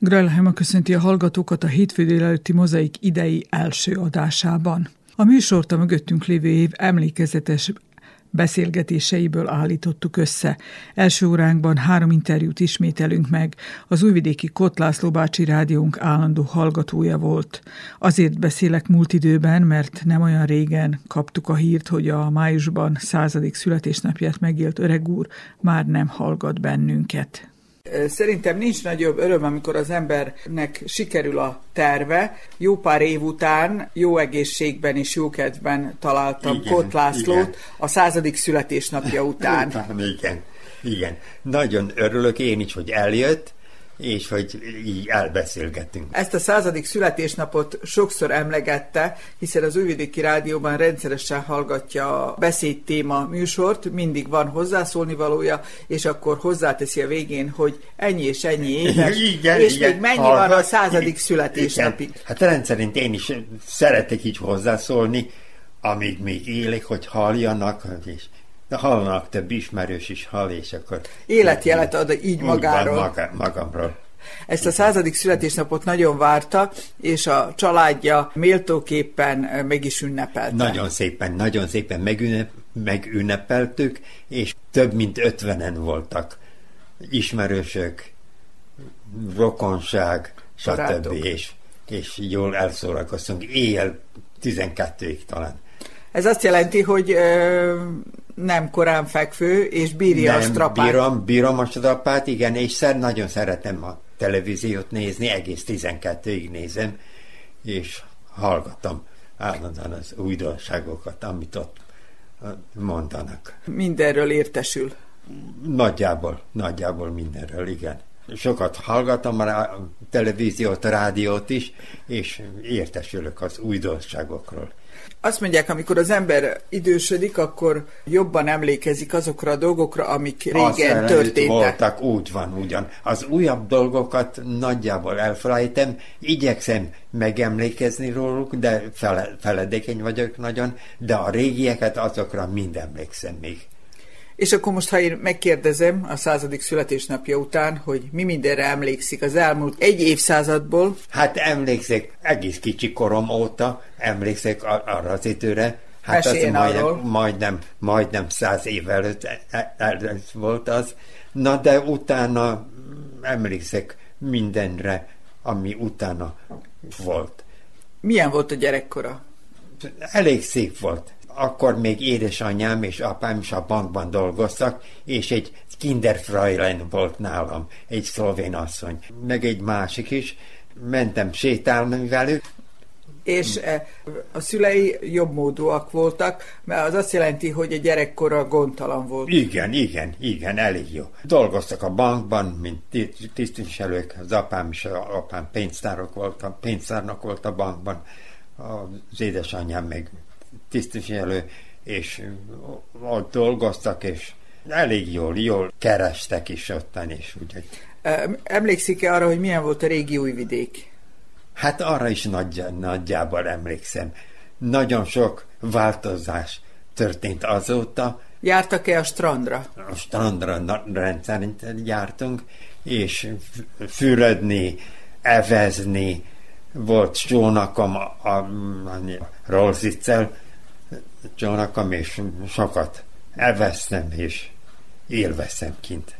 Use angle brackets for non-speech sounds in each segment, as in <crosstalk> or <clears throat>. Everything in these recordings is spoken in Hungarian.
Grelheim köszönti a hallgatókat a hétfő délelőtti mozaik idei első adásában. A műsort a mögöttünk lévő év emlékezetes beszélgetéseiből állítottuk össze. Első óránkban három interjút ismételünk meg. Az újvidéki Kotlászló bácsi rádiónk állandó hallgatója volt. Azért beszélek múlt időben, mert nem olyan régen kaptuk a hírt, hogy a májusban századik születésnapját megélt öreg úr már nem hallgat bennünket. Szerintem nincs nagyobb öröm, amikor az embernek sikerül a terve. Jó pár év után jó egészségben és jó kedvben találtam igen, Kot Lászlót igen. a századik születésnapja <laughs> után. igen, igen. Nagyon örülök én is, hogy eljött, és hogy így elbeszélgetünk. Ezt a századik születésnapot sokszor emlegette, hiszen az Újvidéki Rádióban rendszeresen hallgatja a beszédtéma műsort, mindig van hozzászólni valója, és akkor hozzáteszi a végén, hogy ennyi és ennyi éves, <laughs> igen, és igen, még mennyi hallgat, van a századik születésnapig. Igen. Hát rendszerint én is szeretek így hozzászólni, amíg még élek, hogy halljanak, és de hallanak több ismerős is hall, és akkor... Életjelet ad így magáról. Maga, magamról. Ezt a századik születésnapot nagyon várta, és a családja méltóképpen meg is ünnepelte. Nagyon szépen, nagyon szépen megünnep, megünnepeltük, és több mint ötvenen voltak ismerősök, rokonság, stb. És, és jól elszórakoztunk. Éjjel 12-ig talán. Ez azt jelenti, hogy ö, nem korán fekvő, és bírja nem, a strapát. Bírom, bírom a strapát, igen, és szer, nagyon szeretem a televíziót nézni, egész 12-ig nézem, és hallgatom állandóan az újdonságokat, amit ott mondanak. Mindenről értesül? Nagyjából, nagyjából mindenről, igen. Sokat hallgatom a televíziót, a rádiót is, és értesülök az újdonságokról. Azt mondják, amikor az ember idősödik, akkor jobban emlékezik azokra a dolgokra, amik régen történtek. voltak, úgy van, ugyan. Az újabb dolgokat nagyjából elfelejtem, igyekszem megemlékezni róluk, de fele, feledékeny vagyok nagyon, de a régieket azokra mind emlékszem még. És akkor most, ha én megkérdezem a századik születésnapja után, hogy mi mindenre emlékszik az elmúlt egy évszázadból? Hát emlékszik, egész kicsi korom óta emlékszik arra az időre, Hát az majdnem, majdnem, majdnem száz év előtt e, e, előtt volt az. Na de utána emlékszek mindenre, ami utána volt. Milyen volt a gyerekkora? Elég szép volt akkor még édesanyám és apám is a bankban dolgoztak, és egy kinderfräulein volt nálam, egy szlovén asszony, meg egy másik is. Mentem sétálni velük, és eh, a szülei jobbmódúak voltak, mert az azt jelenti, hogy a gyerekkora gondtalan volt. Igen, igen, igen, elég jó. Dolgoztak a bankban, mint tisztviselők, az apám és az apám pénztárok voltak, pénztárnak volt a bankban, az édesanyám meg tisztviselő, és ott dolgoztak, és elég jól, jól kerestek is ottan is. Úgyhogy. Emlékszik-e arra, hogy milyen volt a régi újvidék? Hát arra is nagy, nagyjából emlékszem. Nagyon sok változás történt azóta. Jártak-e a strandra? A strandra rendszerint jártunk, és fürödni, evezni, volt sónakom a, a, a Rolziccel, csónakom, és sokat elvesztem, és élveztem kint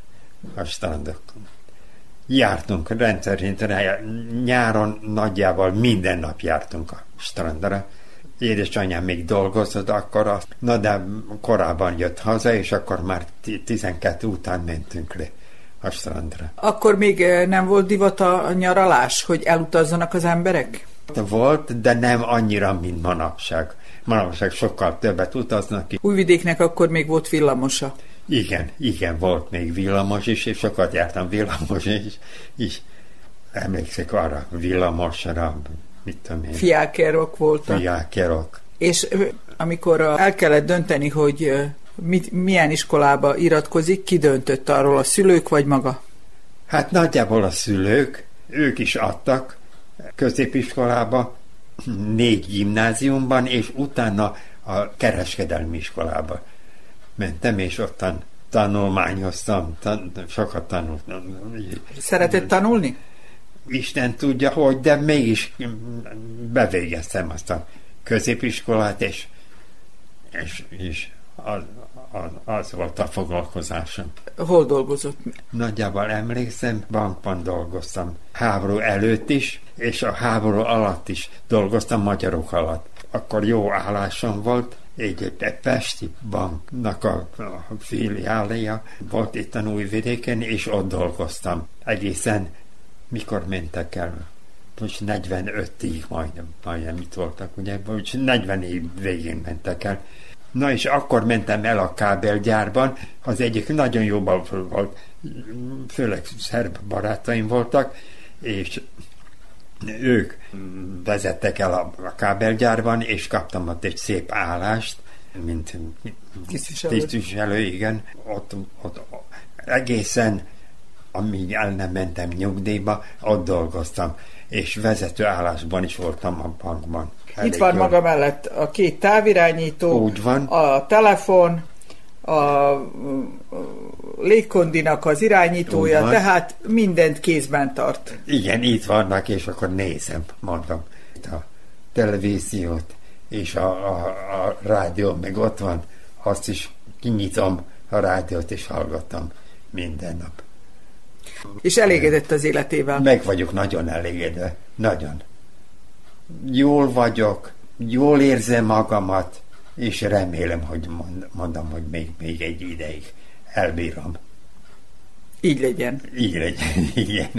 a strandokon. Jártunk rendszerint, nyáron nagyjából minden nap jártunk a strandra. Édesanyám még dolgozott akkor, na de korábban jött haza, és akkor már 12 után mentünk le a strandra. Akkor még eh, nem volt divat a nyaralás, hogy elutazzanak az emberek? Volt, de nem annyira, mint manapság. Manapság sokkal többet utaznak ki. Újvidéknek akkor még volt villamosa. Igen, igen, volt még villamos is, és sokat jártam villamos is. is. Emlékszek arra villamosra, mit tudom én. Fiákerok voltak. Fiákerok. És amikor el kellett dönteni, hogy mit, milyen iskolába iratkozik, ki döntött arról, a szülők vagy maga? Hát nagyjából a szülők, ők is adtak középiskolába, négy gimnáziumban, és utána a kereskedelmi iskolába mentem, és ottan tanulmányoztam, tan- sokat tanultam. Szeretett tanulni? Isten tudja, hogy, de mégis bevégeztem azt a középiskolát, és, és, és az, az, az volt a foglalkozásom. Hol dolgozott? Nagyjából emlékszem, bankban dolgoztam. Háború előtt is, és a háború alatt is dolgoztam magyarok alatt. Akkor jó állásom volt, egy, egy Pesti banknak a, a filiália volt itt a Újvidéken, és ott dolgoztam. Egészen mikor mentek el? Most 45-ig majdnem, majdnem itt voltak, ugye? Most 40 év végén mentek el. Na és akkor mentem el a kábelgyárban, az egyik nagyon jó volt, főleg szerb barátaim voltak, és ők vezettek el a, kábelgyárban, és kaptam ott egy szép állást, mint tisztviselő, tisztviselő igen, ott, ott egészen amíg el nem mentem nyugdíjba, ott dolgoztam, és vezető állásban is voltam a bankban. Elég Itt van jól. maga mellett a két távirányító, Úgy van. a telefon, a légkondinak az irányítója, tehát mindent kézben tart. Igen, itt vannak, és akkor nézem, mondom, a televíziót, és a, a, a rádió meg ott van, azt is kinyitom a rádiót, és hallgatom minden nap. És elégedett az életével? Meg vagyok nagyon elégedve. Nagyon. Jól vagyok, jól érzem magamat, és remélem, hogy mondom, hogy még, még egy ideig elbírom. Így legyen. Így legyen, <laughs> igen.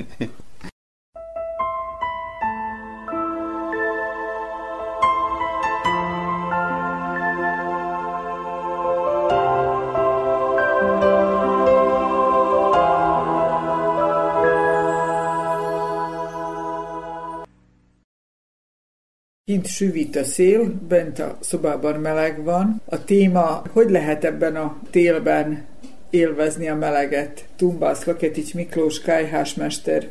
Kint süvít a szél, bent a szobában meleg van. A téma, hogy lehet ebben a télben élvezni a meleget. Tumbász Laketics Miklós kájhásmester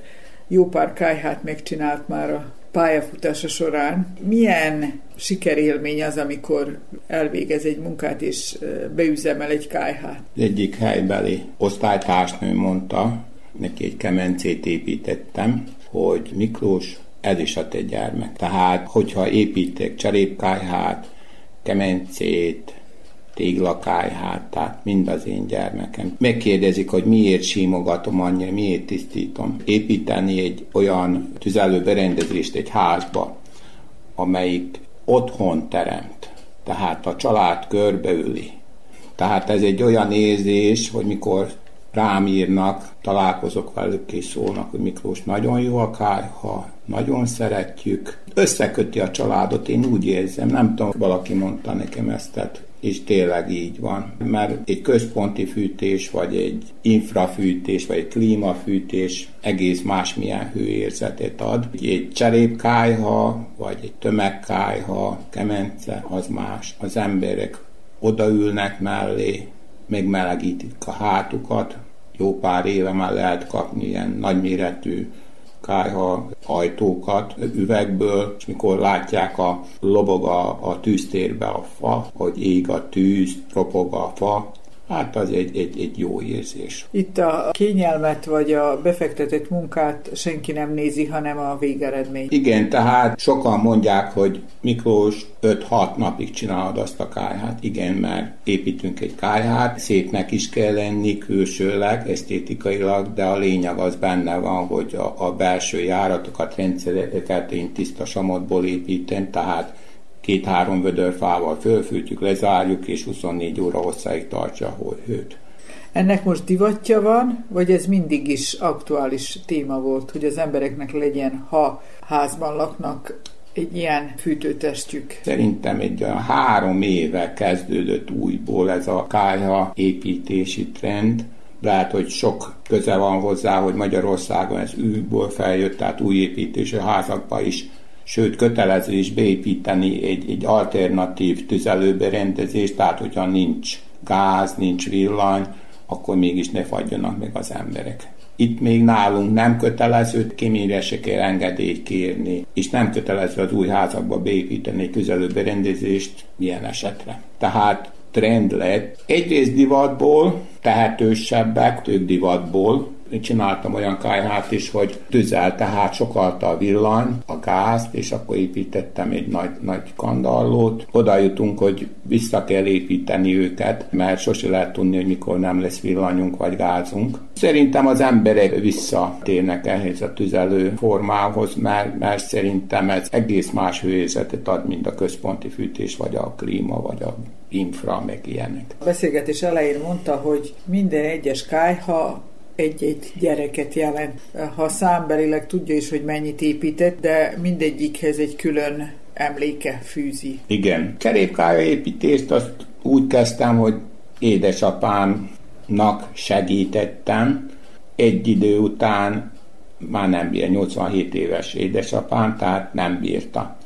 jó pár kájhát megcsinált már a pályafutása során. Milyen sikerélmény az, amikor elvégez egy munkát és beüzemel egy kájhát? Egyik helybeli osztálytársnő mondta, neki egy kemencét építettem, hogy Miklós, ez is a te gyermek. Tehát, hogyha építek cserépkájhát, kemencét, téglakájhát, tehát mind az én gyermekem. Megkérdezik, hogy miért simogatom annyira, miért tisztítom. Építeni egy olyan tüzelőberendezést egy házba, amelyik otthon teremt, tehát a család körbeüli. Tehát ez egy olyan érzés, hogy mikor rám írnak, találkozok velük és szólnak, hogy Miklós nagyon jó a kájha, nagyon szeretjük. Összeköti a családot, én úgy érzem, nem tudom, valaki mondta nekem ezt, tehát és tényleg így van. Mert egy központi fűtés, vagy egy infrafűtés, vagy egy klímafűtés egész másmilyen hőérzetet ad. Egy cserépkájha, vagy egy tömegkájha, kemence, az más. Az emberek odaülnek mellé, megmelegítik a hátukat. Jó pár éve már lehet kapni ilyen nagyméretű kájha ajtókat üvegből, és mikor látják a lobog a, a tűztérbe a fa, hogy ég a tűz, ropog a fa, Hát az egy, egy, egy jó érzés. Itt a kényelmet vagy a befektetett munkát senki nem nézi, hanem a végeredmény. Igen, tehát sokan mondják, hogy Miklós 5-6 napig csinálod azt a kájhát. Igen, mert építünk egy kájhát, szépnek is kell lenni külsőleg, esztétikailag, de a lényeg az benne van, hogy a, a belső járatokat, rendszereket én tiszta samotból építem, tehát két-három vödör fával fölfűtjük, lezárjuk, és 24 óra hosszáig tartja a hőt. Ennek most divatja van, vagy ez mindig is aktuális téma volt, hogy az embereknek legyen, ha házban laknak, egy ilyen fűtőtestjük? Szerintem egy olyan három éve kezdődött újból ez a kájha építési trend. Lehet, hogy sok köze van hozzá, hogy Magyarországon ez újból feljött, tehát új építési házakba is sőt kötelező is beépíteni egy, egy alternatív tüzelőberendezést, tehát hogyha nincs gáz, nincs villany, akkor mégis ne fagyjanak meg az emberek. Itt még nálunk nem kötelező, kéményre se kell engedélyt kérni, és nem kötelező az új házakba beépíteni tüzelőberendezést milyen esetre. Tehát trend lett. Egyrészt divatból, tehetősebbek, ők divatból, csináltam olyan kájhát is, hogy tüzel, tehát sokalta a villany, a gázt, és akkor építettem egy nagy, nagy kandallót. Oda jutunk, hogy vissza kell építeni őket, mert sose lehet tudni, hogy mikor nem lesz villanyunk vagy gázunk. Szerintem az emberek visszatérnek ehhez a tüzelő formához, mert, mert szerintem ez egész más hőérzetet ad, mint a központi fűtés, vagy a klíma, vagy a infra, meg ilyenek. A beszélgetés elején mondta, hogy minden egyes kájha egy-egy gyereket jelent. Ha számbelileg tudja is, hogy mennyit épített, de mindegyikhez egy külön emléke fűzi. Igen. Cserépkája építést azt úgy kezdtem, hogy édesapámnak segítettem. Egy idő után már nem bír, 87 éves édesapám, tehát nem bírta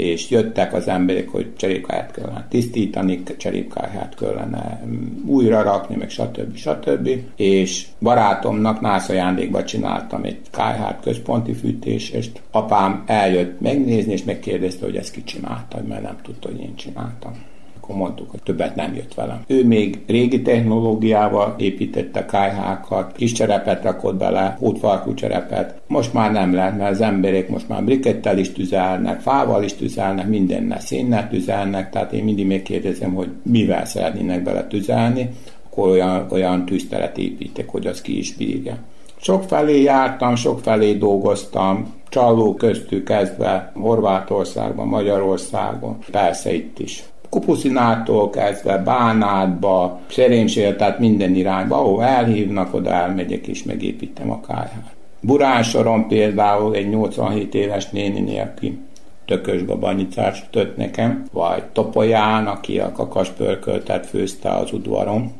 és jöttek az emberek, hogy cserépkáját kellene tisztítani, cserépkáját kellene mm, újra rakni, meg stb. stb. És barátomnak nász ajándékba csináltam egy kájhát központi fűtésest. Apám eljött megnézni, és megkérdezte, hogy ezt ki csinálta, mert nem tudta, hogy én csináltam akkor mondtuk, hogy többet nem jött velem. Ő még régi technológiával építette kájhákat, kis cserepet rakott bele, hótfarkú cserepet. Most már nem lehet, mert az emberek most már brikettel is tüzelnek, fával is tüzelnek, mindennel szénnel tüzelnek, tehát én mindig megkérdezem, hogy mivel szeretnének bele tüzelni, akkor olyan, olyan tűzteret építek, hogy az ki is bírja. Sok felé jártam, sok felé dolgoztam, csaló köztük kezdve Horvátországban, Magyarországon, persze itt is. Kupuszinától kezdve Bánátba, Szerémsére, tehát minden irányba, ahol elhívnak, oda elmegyek és megépítem a kájhát. Buránsoron például egy 87 éves néni, aki tökös babanyicás tött nekem, vagy Topolyán, aki a kakaspörköltet főzte az udvaron,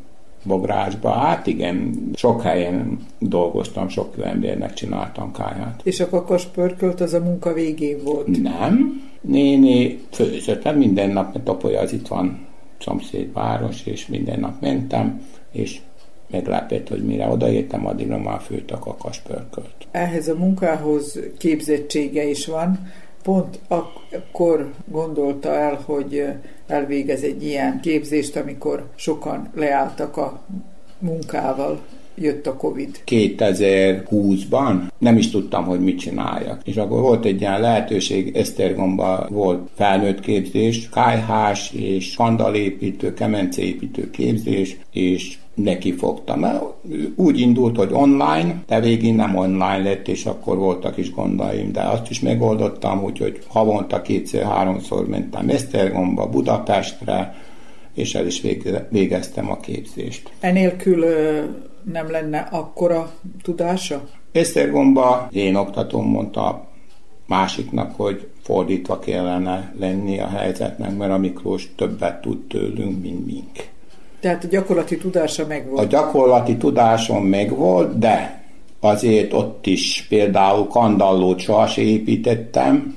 Bográsba. Hát igen, sok helyen dolgoztam, sok embernek csináltam káját. És a kakaspörkölt az a munka végén volt? Nem, néni főzött, mert minden nap, mert Topolya az itt van szomszédváros, és minden nap mentem, és meglepett, hogy mire odaértem, addigra már főtt a kakaspörkölt. Ehhez a munkához képzettsége is van. Pont akkor gondolta el, hogy elvégez egy ilyen képzést, amikor sokan leálltak a munkával jött a Covid. 2020-ban nem is tudtam, hogy mit csináljak. És akkor volt egy ilyen lehetőség, Esztergomba volt felnőtt képzés, kájhás és skandalépítő, kemenceépítő képzés, és neki fogtam. Úgy indult, hogy online, de végén nem online lett, és akkor voltak is gondaim, de azt is megoldottam, úgyhogy havonta kétszer-háromszor mentem Esztergomba, Budapestre, és el is végeztem a képzést. Enélkül nem lenne akkora tudása? Esztergomba én oktatóm mondta másiknak, hogy fordítva kellene lenni a helyzetnek, mert a Miklós többet tud tőlünk, mint mink. Tehát a gyakorlati tudása megvolt? A gyakorlati tudásom megvolt, de azért ott is például kandallót sohasem építettem,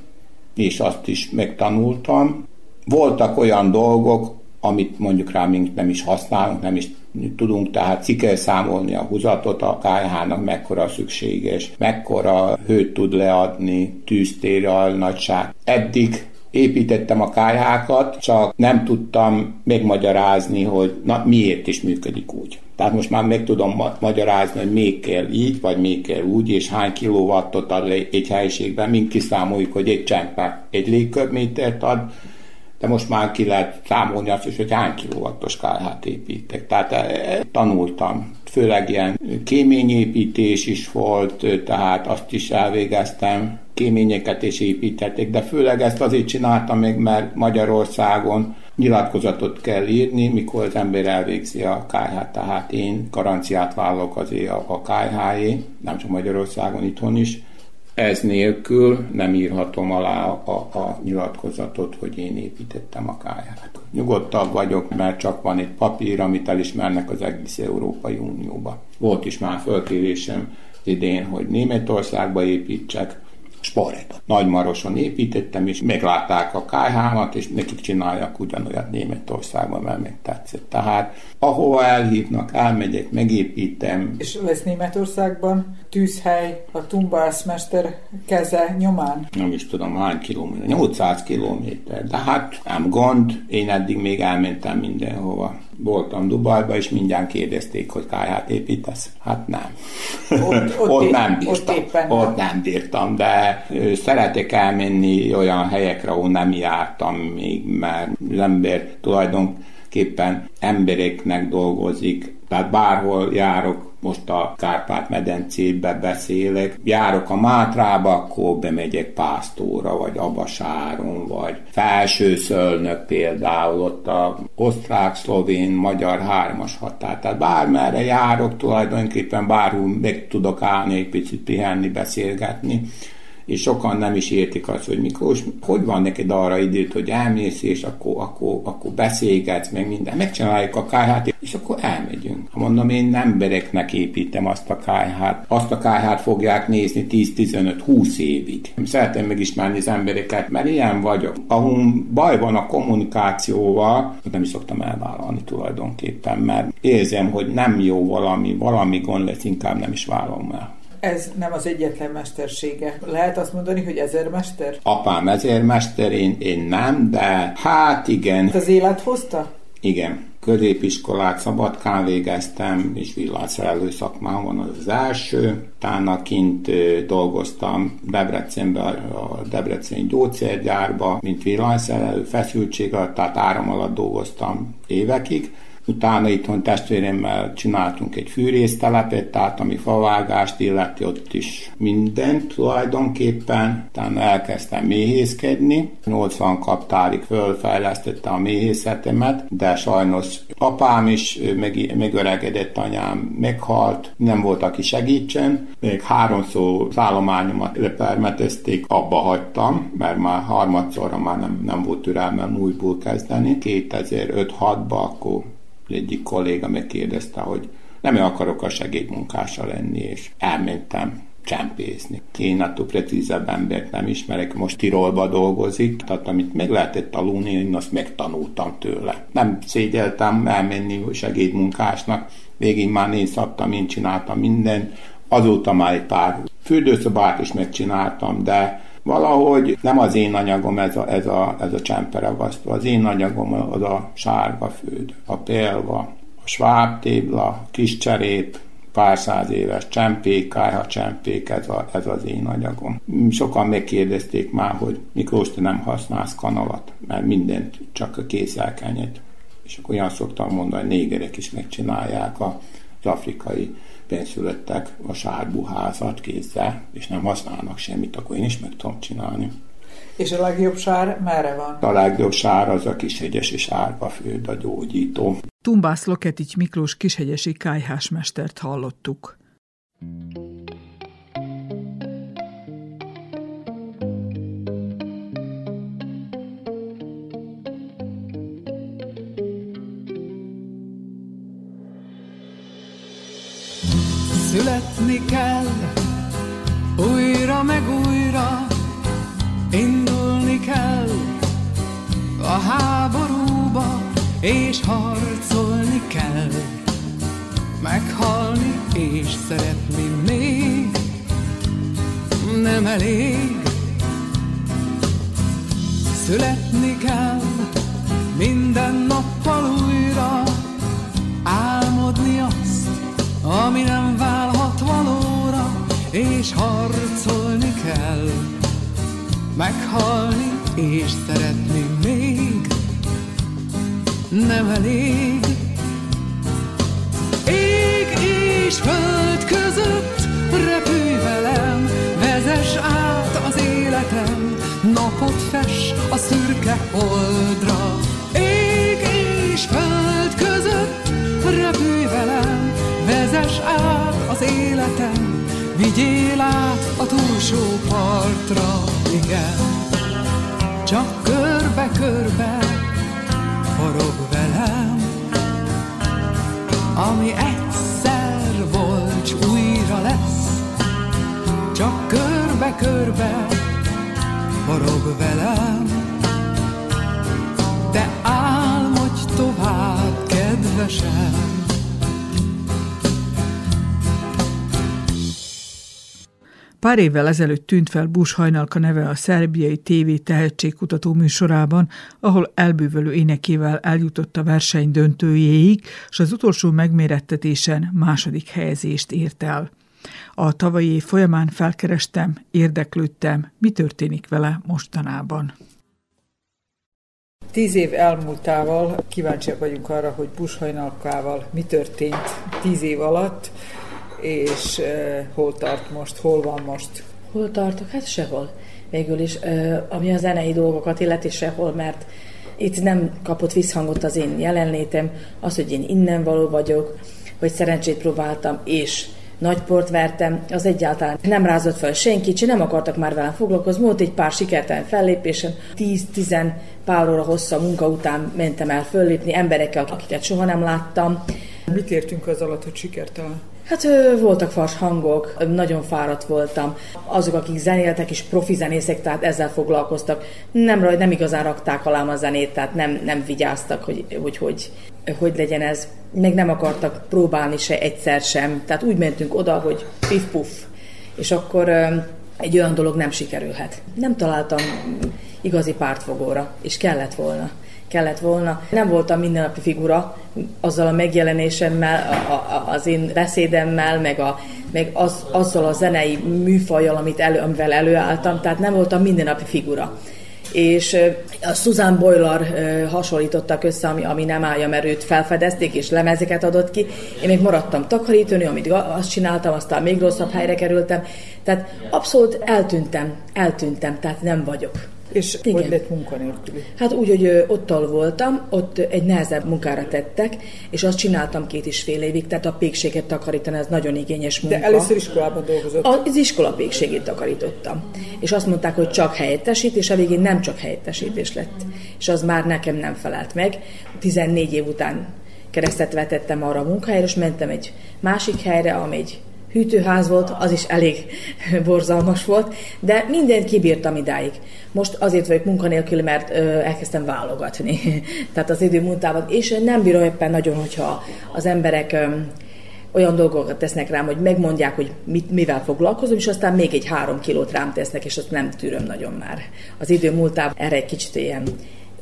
és azt is megtanultam. Voltak olyan dolgok, amit mondjuk rá mink nem is használunk, nem is tudunk tehát ki kell számolni a húzatot a KH-nak, mekkora szükséges, mekkora hőt tud leadni, tűztérrel, nagyság. Eddig építettem a kájhákat, csak nem tudtam megmagyarázni, hogy na, miért is működik úgy. Tehát most már meg tudom ma- magyarázni, hogy még kell így, vagy még kell úgy, és hány kilowattot ad egy helyiségben, mind kiszámoljuk, hogy egy csempe egy légköbmétert ad, de most már ki lehet számolni azt is, hogy hány kilowattos KH-t építek. Tehát e, tanultam. Főleg ilyen kéményépítés is volt, tehát azt is elvégeztem. Kéményeket is építették, de főleg ezt azért csináltam még, mert Magyarországon nyilatkozatot kell írni, mikor az ember elvégzi a KH, tehát én garanciát vállalok azért a, a KH-é, nem csak Magyarországon, itthon is, ez nélkül nem írhatom alá a, a nyilatkozatot, hogy én építettem a káját. Nyugodtabb vagyok, mert csak van egy papír, amit elismernek az egész Európai Unióba. Volt is már fölkérésem idén, hogy Németországba építsek, Sparet. Nagymaroson építettem, és meglátták a kájhámat, és nekik csináljak ugyanolyat Németországban, mert tetszett. Tehát ahova elhívnak, elmegyek, megépítem. És lesz Németországban tűzhely a tumbászmester keze nyomán? Nem is tudom hány kilométer, 800 kilométer, de hát nem gond, én eddig még elmentem mindenhova. Voltam Dubajba, és mindjárt kérdezték, hogy kájhát építesz. Hát nem. Ott, ott, <laughs> ott nem bírtam. Ott, ott nem bírtam, de szeretek elmenni olyan helyekre, ahol nem jártam még, mert az ember tulajdonképpen embereknek dolgozik, tehát bárhol járok, most a Kárpát-medencébe beszélek, járok a Mátrába, akkor bemegyek Pásztóra, vagy Abasáron, vagy Felsőszölnök például, ott a osztrák-szlovén, magyar hármas határ. Tehát bármerre járok, tulajdonképpen bárhol meg tudok állni, egy picit pihenni, beszélgetni és sokan nem is értik azt, hogy Miklós, hogy van neked arra időt, hogy elmész, és akkor, akkor, akkor beszélgetsz, meg minden. Megcsináljuk a kájhát, és akkor elmegyünk. Ha mondom, én embereknek építem azt a kájhát. Azt a kájhát fogják nézni 10-15-20 évig. Szeretem megismerni az embereket, mert ilyen vagyok. Ahol baj van a kommunikációval, nem is szoktam elvállalni tulajdonképpen, mert érzem, hogy nem jó valami, valami gond lesz, inkább nem is vállalom el. Ez nem az egyetlen mestersége. Lehet azt mondani, hogy ezermester? Apám ezermester, én, én nem, de hát igen. Az élet hozta? Igen. Középiskolát Szabadkán végeztem, és villanyszerelő szakmám van az első. Utána kint dolgoztam Debrecenben, a Debrecen gyógyszergyárba, mint villanyszerelő, feszültség alatt, tehát áram alatt dolgoztam évekig Utána itthon testvéremmel csináltunk egy fűrésztelepet, tehát ami favágást illeti ott is mindent tulajdonképpen. Utána elkezdtem méhészkedni. 80 kaptárig fölfejlesztette a méhészetemet, de sajnos apám is meg, megöregedett, anyám meghalt, nem volt, aki segítsen. Még háromszor az állományomat lepermetezték, abba hagytam, mert már harmadszorra már nem, nem volt türelmem újból kezdeni. 2005-6-ban akkor egyik kolléga megkérdezte, hogy nem akarok a segédmunkása lenni, és elmentem csempészni. Én attól precízebb embert nem ismerek, most Tirolba dolgozik, tehát amit meg lehetett tanulni, én azt megtanultam tőle. Nem szégyeltem elmenni segédmunkásnak, végig már én szabtam, én csináltam mindent, azóta már egy pár fürdőszobát is megcsináltam, de valahogy nem az én anyagom ez a, ez a, ez a csemperagasztó, az én anyagom az a sárga főd, a pélva, a svábtébla, a kis cserép, pár száz éves csempék, kájha csempék, ez, a, ez az én anyagom. Sokan megkérdezték már, hogy Miklós, te nem használsz kanalat, mert mindent csak a kézzelkenyed. És akkor olyan szoktam mondani, négerek is megcsinálják az afrikai benszülöttek a sárbuházat kézzel, és nem használnak semmit, akkor én is meg tudom csinálni. És a legjobb sár merre van? A legjobb sár az a kishegyes és főd, a gyógyító. Tumbász Loketics Miklós kishegyesi kájhásmestert hallottuk. thank Születni kell. Újra meg újra, indulni kell. A háborúba, és harcolni kell, meghalni és szeretni még nem elég. Születni kell minden nappal újra, álmodni azt, ami nem valóra, és harcolni kell, meghalni és szeretni még nem elég. Ég és föld között repülj velem, vezess át az életem, napot fes a szürke holdra. Ég és föld között repülj velem, Vezess át az életem, vigyél át a túlsó partra, igen. Csak körbe-körbe forog velem, ami egyszer volt, újra lesz. Csak körbe-körbe forog velem, de álmodj tovább, kedvesem. Pár évvel ezelőtt tűnt fel Bush Hajnalka neve a szerbiai TV tehetségkutató műsorában, ahol elbűvölő énekével eljutott a verseny döntőjéig, és az utolsó megmérettetésen második helyezést ért el. A tavalyi év folyamán felkerestem, érdeklődtem, mi történik vele mostanában. Tíz év elmúltával kíváncsiak vagyunk arra, hogy bushajnalkával mi történt tíz év alatt, és hol tart most, hol van most? Hol tartok? Hát sehol. Végül is, ami a zenei dolgokat illeti sehol, mert itt nem kapott visszhangot az én jelenlétem, az, hogy én innen való vagyok, hogy szerencsét próbáltam, és nagy port vertem, az egyáltalán nem rázott fel senki, nem akartak már velem foglalkozni, volt egy pár sikertelen fellépésem, 10-10 pár óra hossza munka után mentem el föllépni emberekkel, akiket soha nem láttam. Mit értünk az alatt, hogy sikertelen? Hát voltak fars hangok, nagyon fáradt voltam. Azok, akik zenéltek és profi zenészek, tehát ezzel foglalkoztak, nem, nem igazán rakták alám a zenét, tehát nem, nem vigyáztak, hogy, hogy, hogy hogy legyen ez. Meg nem akartak próbálni se egyszer sem. Tehát úgy mentünk oda, hogy pif-puf. És akkor egy olyan dolog nem sikerülhet. Nem találtam igazi pártfogóra, és kellett volna kellett volna. Nem voltam mindennapi figura, azzal a megjelenésemmel, a, a, az én beszédemmel, meg, a, meg az, azzal a zenei műfajjal, amit elő, amivel előálltam, tehát nem voltam mindennapi figura és a Susan Boiler hasonlítottak össze, ami, ami nem állja, mert őt felfedezték, és lemezeket adott ki. Én még maradtam takarítónő, amit azt csináltam, aztán még rosszabb helyre kerültem. Tehát abszolút eltűntem, eltűntem, tehát nem vagyok. És Igen. hogy lett munkanélküli? Hát úgy, hogy ott voltam, ott egy nehezebb munkára tettek, és azt csináltam két és fél évig, tehát a pékséget takarítani, ez nagyon igényes munka. De először iskolában dolgozott? Az iskola pékségét takarítottam. És azt mondták, hogy csak helyettesít, és a végén nem csak helyettesítés lett. És az már nekem nem felelt meg. 14 év után keresztet vetettem arra a munkahelyre, és mentem egy másik helyre, ami egy hűtőház volt, az is elég <laughs> borzalmas volt, de mindent kibírtam idáig. Most azért vagyok munkanélkül, mert ö, elkezdtem válogatni. <laughs> Tehát az idő múltában, és nem bírom éppen nagyon, hogyha az emberek ö, olyan dolgokat tesznek rám, hogy megmondják, hogy mit, mivel foglalkozom, és aztán még egy három kilót rám tesznek, és azt nem tűröm nagyon már. Az idő múltában erre egy kicsit ilyen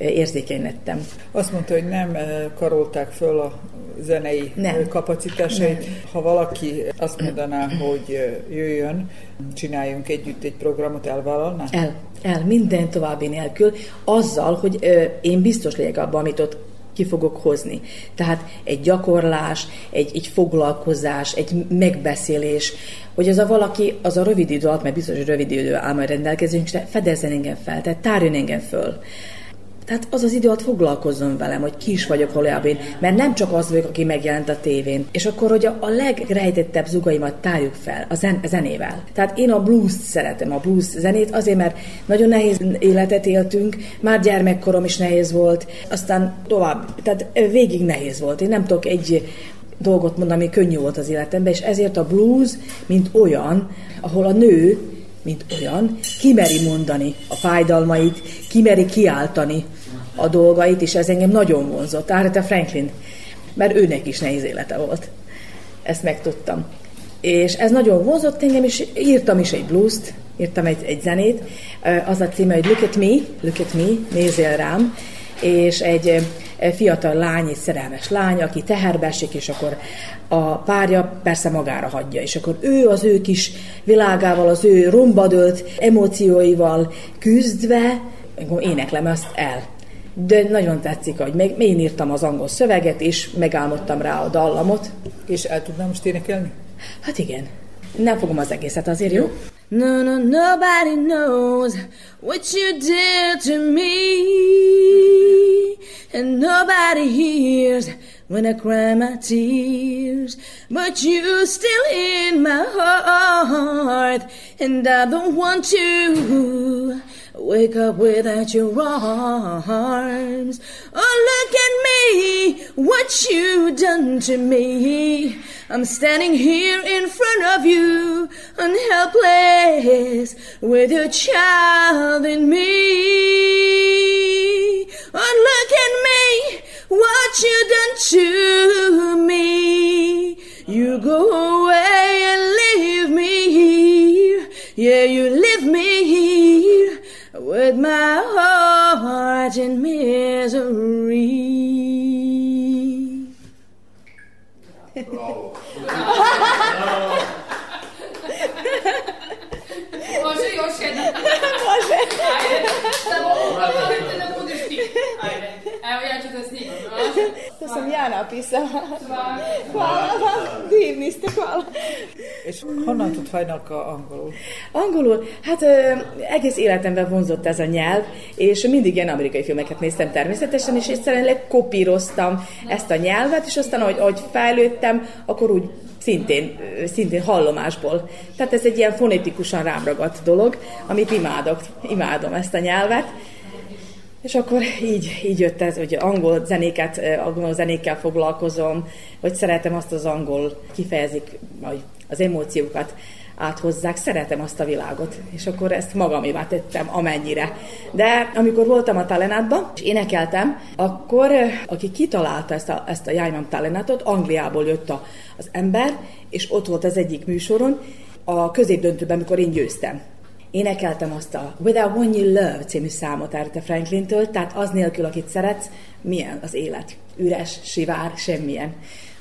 érzékeny lettem. Azt mondta, hogy nem karolták föl a zenei nem. kapacitásait. Nem. Ha valaki azt mondaná, hogy jöjjön, csináljunk együtt egy programot, elvállalná? El, el, minden további nélkül, azzal, hogy ö, én biztos legyek abban, amit ott ki fogok hozni. Tehát egy gyakorlás, egy, egy foglalkozás, egy megbeszélés, hogy az a valaki, az a rövid idő alatt, mert biztos, hogy rövid idő áll majd rendelkezésünkre, fedezzen engem fel, tehát tárjon engem föl. Tehát az az idő alatt foglalkozzon velem, hogy ki is vagyok valójában, mert nem csak az vagyok, aki megjelent a tévén. És akkor, hogy a, a legrejtettebb zugaimat tárjuk fel a, zen, a zenével. Tehát én a blues szeretem, a blues zenét, azért, mert nagyon nehéz életet éltünk, már gyermekkorom is nehéz volt, aztán tovább, tehát végig nehéz volt. Én nem tudok egy dolgot mondani, ami könnyű volt az életemben, és ezért a blues, mint olyan, ahol a nő mint olyan, kimeri mondani a fájdalmait, kimeri kiáltani a dolgait, és ez engem nagyon vonzott. Aretha Franklin, mert őnek is nehéz élete volt. Ezt megtudtam. És ez nagyon vonzott engem, és írtam is egy blues-t, írtam egy, egy zenét, az a címe, hogy Look at me, Look at me, nézzél rám, és egy fiatal lány, egy szerelmes lány, aki teherbe esik, és akkor a párja persze magára hagyja, és akkor ő az ő kis világával, az ő rombadölt emócióival küzdve, éneklem azt el. De nagyon tetszik, hogy még én írtam az angol szöveget, és megálmodtam rá a dallamot. És el tudnám most énekelni? Hát igen. Nem fogom az egészet azért, jó? No, no, nobody knows what you did to me And nobody hears when I cry my tears But you still in my heart And I don't want to wake up without your arms. Oh, look at me, what you done to me. I'm standing here in front of you, unhelpless, with your child in me. Oh, look at me, what you done to me. You go away and with my heart in misery. Bravo. Može još jedna. Može. Ajde. Samo upravite da budeš ti. Ajde. Evo ja ću da snimam. To sam ja napisala. Hvala vam, divni ste, hvala. És honnan tud hajnalka angolul? Angolul, hát ö, egész életemben vonzott ez a nyelv, és mindig ilyen amerikai filmeket néztem természetesen, és egyszerűen kopíroztam ezt a nyelvet, és aztán, ahogy, ahogy fejlődtem, akkor úgy szintén, szintén hallomásból. Tehát ez egy ilyen fonetikusan rám ragadt dolog, amit imádok, imádom ezt a nyelvet. És akkor így, így jött ez, hogy angol zenéket, angol zenékkel foglalkozom, hogy szeretem azt az angol kifejezik, vagy az emóciókat áthozzák, szeretem azt a világot, és akkor ezt magamévá tettem amennyire. De amikor voltam a Talenátban, és énekeltem, akkor aki kitalálta ezt a, ezt a Jájmam Talenátot, Angliából jött a, az ember, és ott volt az egyik műsoron, a középdöntőben, amikor én győztem. Énekeltem azt a Without One You Love című számot Aretha Franklin-től, tehát az nélkül, akit szeretsz, milyen az élet. Üres, sivár, semmilyen.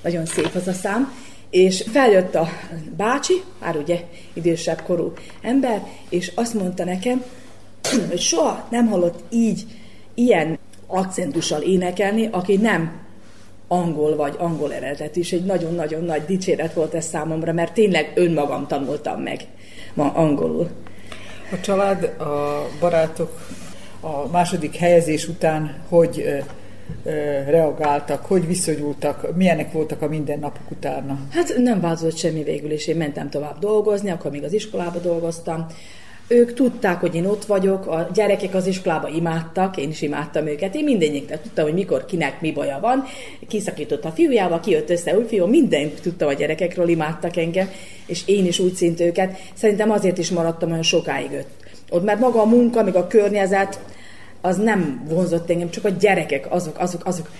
Nagyon szép az a szám. És feljött a bácsi, már ugye idősebb korú ember, és azt mondta nekem, <clears throat> hogy soha nem hallott így, ilyen akcentussal énekelni, aki nem angol vagy angol eredetű, és egy nagyon-nagyon nagy dicséret volt ez számomra, mert tényleg önmagam tanultam meg ma angolul. A család, a barátok a második helyezés után hogy reagáltak, hogy viszonyultak, milyenek voltak a mindennapok utána? Hát nem változott semmi végül, és én mentem tovább dolgozni, akkor még az iskolába dolgoztam. Ők tudták, hogy én ott vagyok, a gyerekek az iskolába imádtak, én is imádtam őket. Én mindennyiknek tudtam, hogy mikor kinek mi baja van. Kiszakított a fiújával, kijött össze új fiú, mindent tudtam a gyerekekről, imádtak engem, és én is úgy szint őket. Szerintem azért is maradtam olyan sokáig ott. Ott mert maga a munka, meg a környezet, az nem vonzott engem, csak a gyerekek, azok, azok, azok.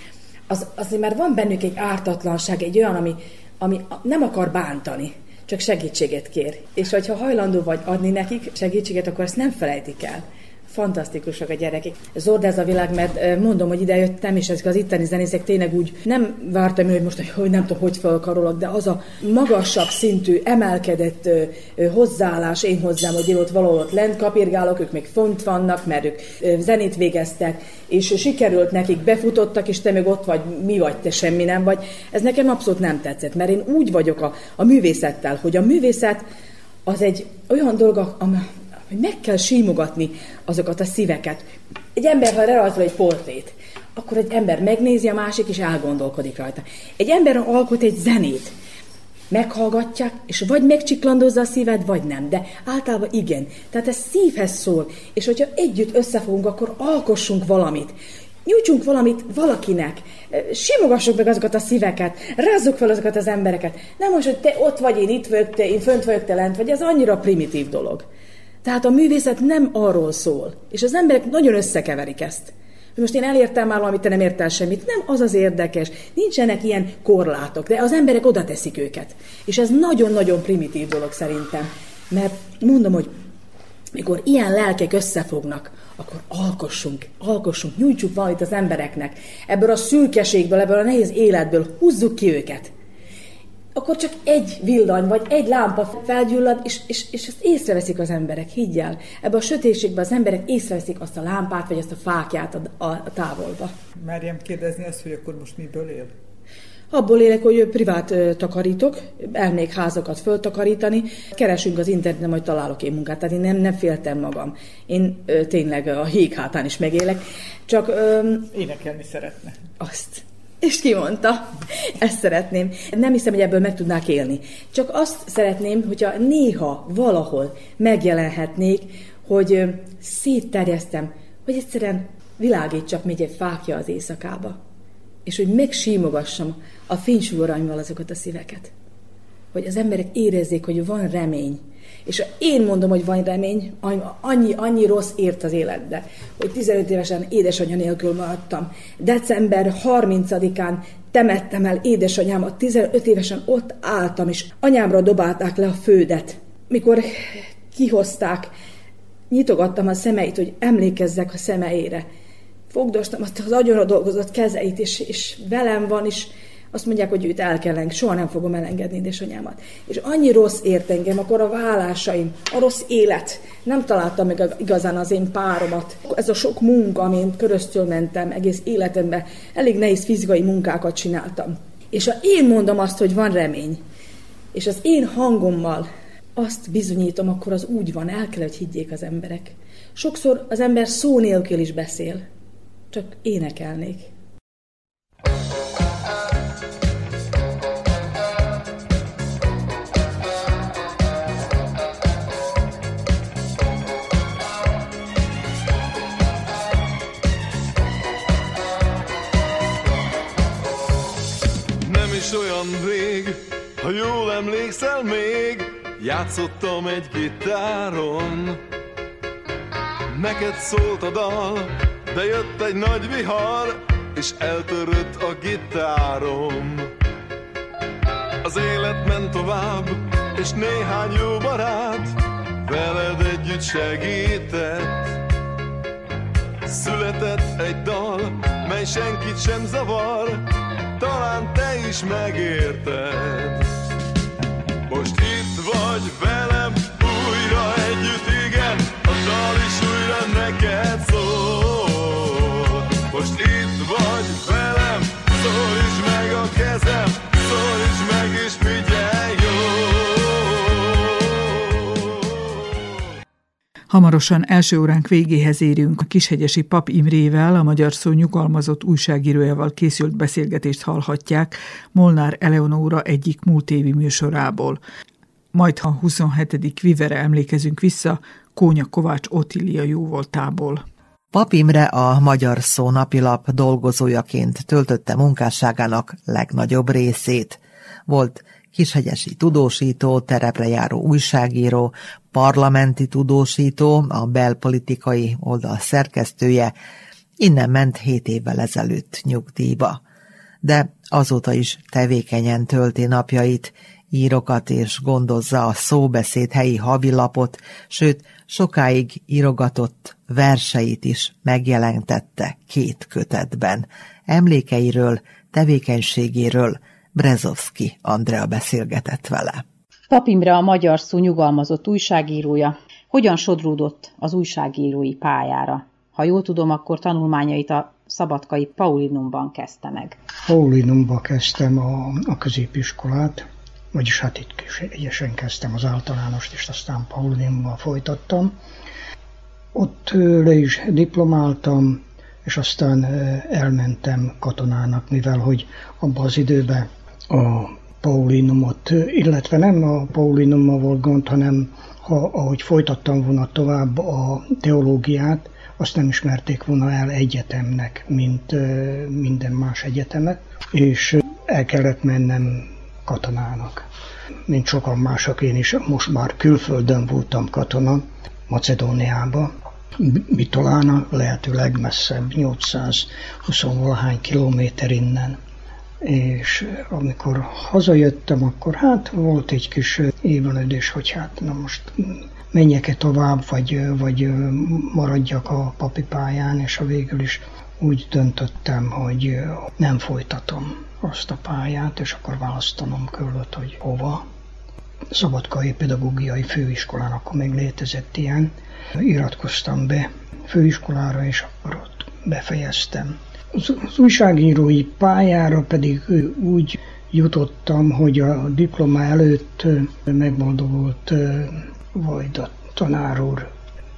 Az, azért már van bennük egy ártatlanság, egy olyan, ami, ami nem akar bántani, csak segítséget kér. És hogyha hajlandó vagy adni nekik segítséget, akkor ezt nem felejtik el. Fantasztikusak a gyerekek. Zord ez a világ, mert mondom, hogy ide jöttem, és ezek az itteni zenészek tényleg úgy nem vártam, hogy most, hogy nem tudom, hogy felkarolok, de az a magasabb szintű, emelkedett hozzáállás én hozzám, hogy én ott valahol ott lent kapirgálok, ők még font vannak, mert ők zenét végeztek, és sikerült nekik, befutottak, és te még ott vagy, mi vagy, te semmi nem vagy. Ez nekem abszolút nem tetszett, mert én úgy vagyok a, a művészettel, hogy a művészet az egy olyan dolog, ami, hogy meg kell símogatni azokat a szíveket. Egy ember, ha rajzol egy portrét, akkor egy ember megnézi a másik, és elgondolkodik rajta. Egy ember alkot egy zenét, meghallgatják, és vagy megcsiklandozza a szíved, vagy nem. De általában igen. Tehát ez szívhez szól. És hogyha együtt összefogunk, akkor alkossunk valamit. Nyújtsunk valamit valakinek. Simogassuk meg azokat a szíveket. Rázzuk fel azokat az embereket. Nem most, hogy te ott vagy, én itt vagyok, te, én fönt vagyok, te lent vagy. Ez annyira primitív dolog. Tehát a művészet nem arról szól. És az emberek nagyon összekeverik ezt. Hogy most én elértem már valamit, te nem értel semmit. Nem az az érdekes. Nincsenek ilyen korlátok, de az emberek oda teszik őket. És ez nagyon-nagyon primitív dolog szerintem. Mert mondom, hogy mikor ilyen lelkek összefognak, akkor alkossunk, alkossunk, nyújtsuk valamit az embereknek. Ebből a szürkeségből, ebből a nehéz életből húzzuk ki őket. Akkor csak egy villany, vagy egy lámpa felgyullad, és, és, és ezt észreveszik az emberek, higgyel. Ebben a sötétségben az emberek észreveszik azt a lámpát, vagy azt a fákját a, a, a távolba. Merjem kérdezni ezt, hogy akkor most miből él? Abból élek, hogy privát ö, takarítok, elmék házakat föltakarítani, keresünk az interneten, majd találok én munkát, tehát én nem, nem féltem magam. Én ö, tényleg a híg hátán is megélek, csak ö, Énekelni szeretne. azt. És ki mondta? Ezt szeretném. Nem hiszem, hogy ebből meg tudnák élni. Csak azt szeretném, hogyha néha valahol megjelenhetnék, hogy szétterjesztem, hogy egyszerűen világítsak még egy fákja az éjszakába. És hogy megsímogassam a fénysúgoraimmal azokat a szíveket. Hogy az emberek érezzék, hogy van remény. És én mondom, hogy van remény, annyi, annyi rossz ért az életbe, hogy 15 évesen édesanyja nélkül maradtam. December 30-án temettem el édesanyámat, 15 évesen ott álltam, és anyámra dobálták le a fődet. Mikor kihozták, nyitogattam a szemeit, hogy emlékezzek a szemeire. Fogdostam azt az agyonra dolgozott kezeit, és, és velem van, és azt mondják, hogy őt el kell engedni, soha nem fogom elengedni édesanyámat. És annyi rossz ért engem, akkor a vállásaim, a rossz élet. Nem találtam meg igazán az én páromat. Ez a sok munka, amin köröztül mentem egész életemben, elég nehéz fizikai munkákat csináltam. És ha én mondom azt, hogy van remény, és az én hangommal azt bizonyítom, akkor az úgy van, el kell, hogy higgyék az emberek. Sokszor az ember szó nélkül is beszél, csak énekelnék. Is olyan rég, ha jól emlékszel még, Játszottam egy gitáron. Neked szólt a dal De jött egy nagy vihar És eltörött a gitárom. Az élet ment tovább És néhány jó barát Veled együtt segített. Született egy dal Mely senkit sem zavar Talán te is megérted most itt vagy velem, újra együtt, igen, a dal is újra neked szól. Most itt vagy velem, szól is meg a kezem, szól Hamarosan első óránk végéhez érünk. A Kishegyesi Pap Imrével, a Magyar Szó nyugalmazott újságírójával készült beszélgetést hallhatják Molnár Eleonóra egyik múlt évi műsorából. Majd, ha 27. vivere emlékezünk vissza, Kónya Kovács Otília jóvoltából. Pap Imre a Magyar Szó napilap dolgozójaként töltötte munkásságának legnagyobb részét. Volt kishegyesi tudósító, terepre járó újságíró, parlamenti tudósító, a belpolitikai oldal szerkesztője, innen ment hét évvel ezelőtt nyugdíjba. De azóta is tevékenyen tölti napjait, írokat és gondozza a szóbeszéd helyi havilapot, sőt, sokáig írogatott verseit is megjelentette két kötetben. Emlékeiről, tevékenységéről Brezovski Andrea beszélgetett vele. Papimre a magyar szó nyugalmazott újságírója. Hogyan sodródott az újságírói pályára? Ha jól tudom, akkor tanulmányait a Szabadkai Paulinumban kezdte meg. Paulinumban kezdtem a, a középiskolát, vagyis hát itt egyesen kezdtem az általánost, és aztán Paulinumban folytattam. Ott le is diplomáltam, és aztán elmentem katonának, mivel hogy abban az időben a Paulinumot, illetve nem a Paulinummal volt gond, hanem ha, ahogy folytattam volna tovább a teológiát, azt nem ismerték volna el egyetemnek, mint minden más egyetemet, és el kellett mennem katonának. Mint sokan mások, én is most már külföldön voltam katona, Macedóniába, Mitolána, lehető legmesszebb, 820 valahány kilométer innen és amikor hazajöttem, akkor hát volt egy kis évelődés, hogy hát na most menjek-e tovább, vagy, vagy maradjak a papi pályán, és a végül is úgy döntöttem, hogy nem folytatom azt a pályát, és akkor választanom kellett, hogy hova. Szabadkai Pedagógiai Főiskolán, akkor még létezett ilyen. Iratkoztam be főiskolára, és akkor ott befejeztem az, újságírói pályára pedig úgy jutottam, hogy a diploma előtt megboldogult Vajda tanár úr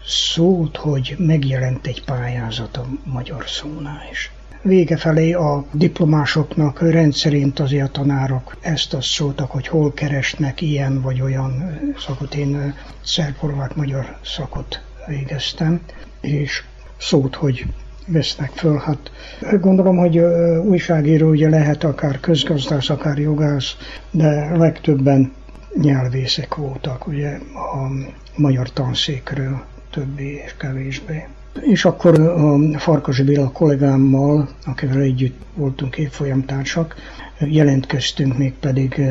szót, hogy megjelent egy pályázat a magyar szónál is. Vége felé a diplomásoknak rendszerint azért a tanárok ezt azt szóltak, hogy hol keresnek ilyen vagy olyan szakot. Én szerb magyar szakot végeztem, és szót, hogy vesznek föl. Hát gondolom, hogy újságíró ugye lehet akár közgazdász, akár jogász, de legtöbben nyelvészek voltak, ugye a magyar tanszékről többé és kevésbé. És akkor a Farkas Béla kollégámmal, akivel együtt voltunk évfolyamtársak, jelentkeztünk még pedig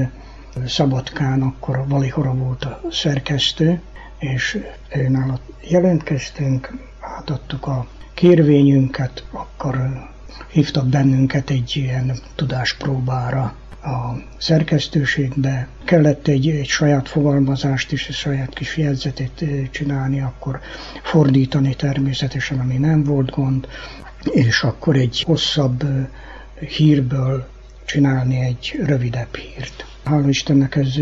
Szabadkán, akkor Valihora volt a szerkesztő, és őnála jelentkeztünk, átadtuk a kérvényünket, akkor hívtak bennünket egy ilyen tudáspróbára a szerkesztőségbe. Kellett egy, egy saját fogalmazást is, egy saját kis jegyzetét csinálni, akkor fordítani természetesen, ami nem volt gond, és akkor egy hosszabb hírből csinálni egy rövidebb hírt. Hála Istennek ez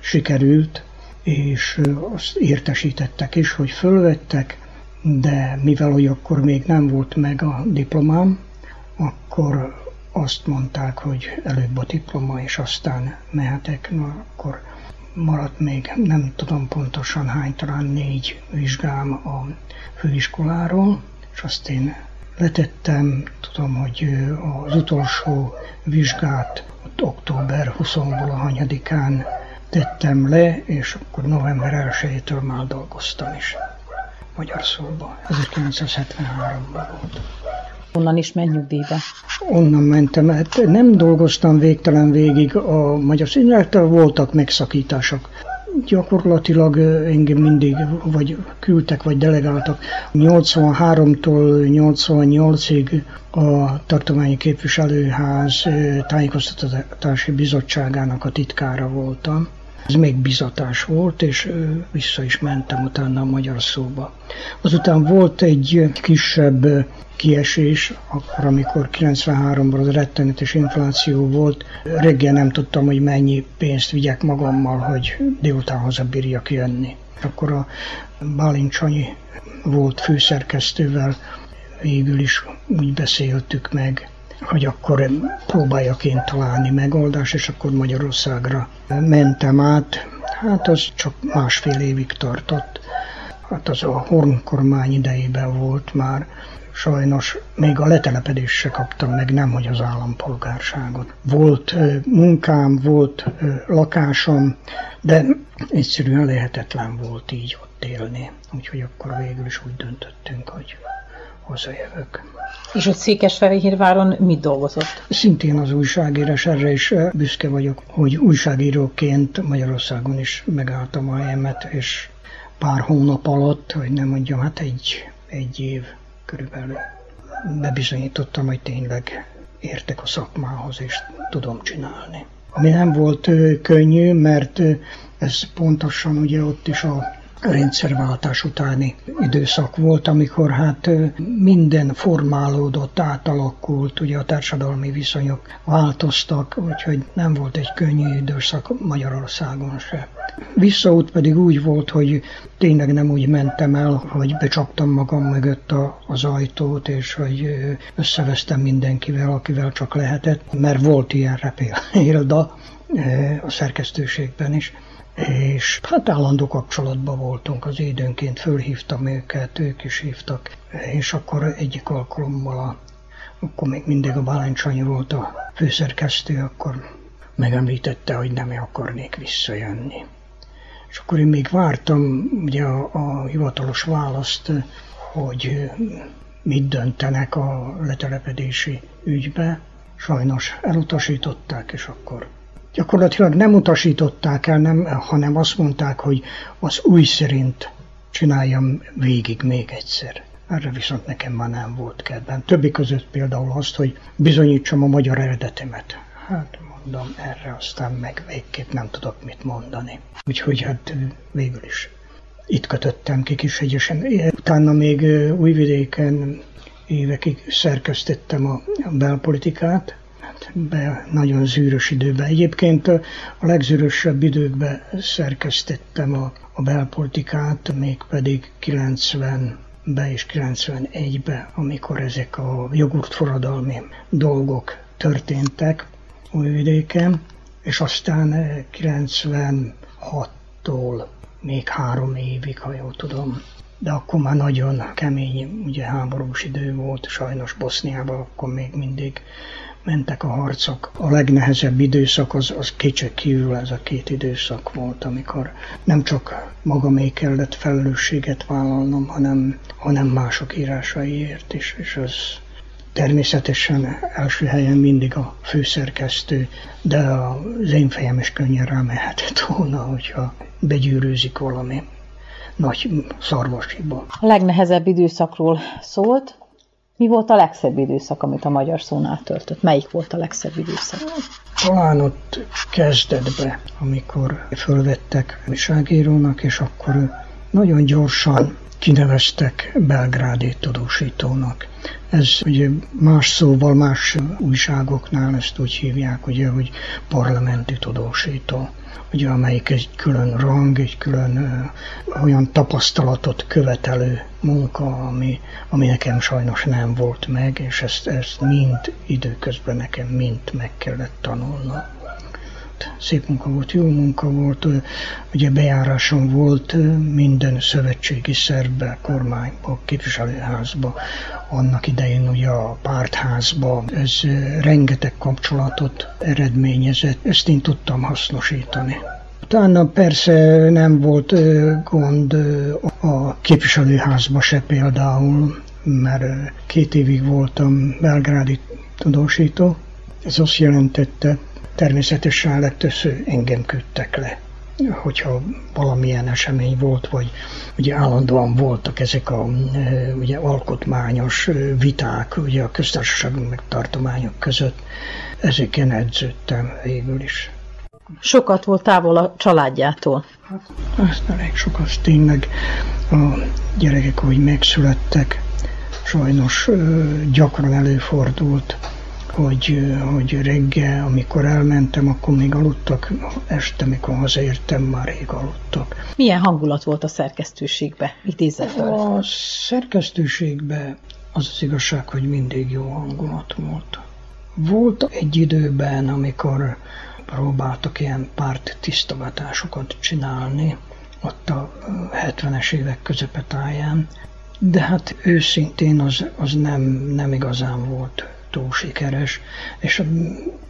sikerült, és azt értesítettek is, hogy fölvettek, de mivel hogy akkor még nem volt meg a diplomám, akkor azt mondták, hogy előbb a diploma, és aztán mehetek, na akkor maradt még, nem tudom pontosan hány, talán négy vizsgám a főiskoláról, és azt én letettem, tudom, hogy az utolsó vizsgát ott október 20-ból a hanyadikán tettem le, és akkor november 1-től már dolgoztam is magyar szóba. 1973-ban volt. Onnan is menj nyugdíjba? Onnan mentem, hát nem dolgoztam végtelen végig a magyar színlettel, voltak megszakítások. Gyakorlatilag engem mindig vagy küldtek, vagy delegáltak. 83-tól 88-ig a Tartományi Képviselőház tájékoztatási bizottságának a titkára voltam. Ez még bizatás volt, és vissza is mentem utána a magyar szóba. Azután volt egy kisebb kiesés, akkor, amikor 93-ban az rettenetes infláció volt, reggel nem tudtam, hogy mennyi pénzt vigyek magammal, hogy délután hazabírjak jönni. Akkor a Bálint volt főszerkesztővel, végül is úgy beszéltük meg, hogy akkor próbáljak én találni megoldást, és akkor Magyarországra mentem át. Hát az csak másfél évig tartott. Hát az a Horn kormány idejében volt már. Sajnos még a letelepedést se kaptam meg, nem hogy az állampolgárságot. Volt munkám, volt lakásom, de egyszerűen lehetetlen volt így ott élni. Úgyhogy akkor végül is úgy döntöttünk, hogy hazajövök. És ott Székesfehérváron mit dolgozott? Szintén az újságírás, erre is büszke vagyok, hogy újságíróként Magyarországon is megálltam a helyemet, és pár hónap alatt, hogy nem mondjam, hát egy, egy év körülbelül bebizonyítottam, hogy tényleg értek a szakmához, és tudom csinálni. Ami nem volt könnyű, mert ez pontosan ugye ott is a rendszerváltás utáni időszak volt, amikor hát minden formálódott, átalakult, ugye a társadalmi viszonyok változtak, úgyhogy nem volt egy könnyű időszak Magyarországon se. Visszaút pedig úgy volt, hogy tényleg nem úgy mentem el, hogy becsaptam magam mögött a, az ajtót, és hogy összevesztem mindenkivel, akivel csak lehetett, mert volt ilyen repélda <laughs> a szerkesztőségben is és hát állandó kapcsolatban voltunk, az időnként fölhívtam őket, ők is hívtak, és akkor egyik alkalommal, a, akkor még mindig a Báláncsányi volt a főszerkesztő, akkor megemlítette, hogy nem akarnék visszajönni. És akkor én még vártam ugye a, a hivatalos választ, hogy mit döntenek a letelepedési ügybe. Sajnos elutasították, és akkor gyakorlatilag nem utasították el, nem, hanem azt mondták, hogy az új szerint csináljam végig még egyszer. Erre viszont nekem már nem volt kedvem. Többi között például azt, hogy bizonyítsam a magyar eredetemet. Hát mondom, erre aztán meg végképp nem tudok mit mondani. Úgyhogy hát végül is itt kötöttem ki Kishegyesen. Utána még Újvidéken évekig szerkesztettem a belpolitikát, be nagyon zűrös időben. Egyébként a legzűrösebb időkben szerkesztettem a, a belpolitikát, mégpedig 90 be és 91-be, amikor ezek a jogurtforradalmi dolgok történtek Újvidéken, és aztán 96-tól még három évig, ha jól tudom, de akkor már nagyon kemény, ugye háborús idő volt, sajnos Boszniában akkor még mindig mentek a harcok. A legnehezebb időszak az, az kétség kívül ez a két időszak volt, amikor nem csak magamé kellett felelősséget vállalnom, hanem, hanem mások írásaiért is, és az természetesen első helyen mindig a főszerkesztő, de az én fejem is könnyen rámehetett volna, hogyha begyűrűzik valami. nagy szarvasiba. A legnehezebb időszakról szólt. Mi volt a legszebb időszak, amit a magyar szónál töltött? Melyik volt a legszebb időszak? Talán ott kezdetbe, amikor fölvettek újságírónak, és akkor nagyon gyorsan kineveztek belgrádi tudósítónak. Ez ugye más szóval, más újságoknál ezt úgy hívják, ugye, hogy parlamenti tudósító ugye, amelyik egy külön rang, egy külön olyan tapasztalatot követelő munka, ami, ami nekem sajnos nem volt meg, és ezt, ezt mind időközben nekem mind meg kellett tanulnom szép munka volt, jó munka volt, ugye bejáráson volt minden szövetségi szervbe, kormányba, képviselőházba, annak idején ugye a pártházba, ez rengeteg kapcsolatot eredményezett, ezt én tudtam hasznosítani. Utána persze nem volt gond a képviselőházba se például, mert két évig voltam belgrádi tudósító. Ez azt jelentette, természetesen legtöbbször engem küldtek le hogyha valamilyen esemény volt, vagy ugye állandóan voltak ezek a ugye alkotmányos viták ugye a köztársaság meg tartományok között, ezeken edződtem végül is. Sokat volt távol a családjától. Hát, ezt elég sokat tényleg a gyerekek, hogy megszülettek, sajnos gyakran előfordult, hogy, hogy reggel, amikor elmentem, akkor még aludtak, este, mikor hazaértem, már rég aludtak. Milyen hangulat volt a szerkesztőségbe? Idézze fel. A szerkesztőségbe az az igazság, hogy mindig jó hangulat volt. Volt egy időben, amikor próbáltak ilyen párt tisztogatásokat csinálni, ott a 70-es évek közepetáján, de hát őszintén az, az nem, nem igazán volt túl sikeres, és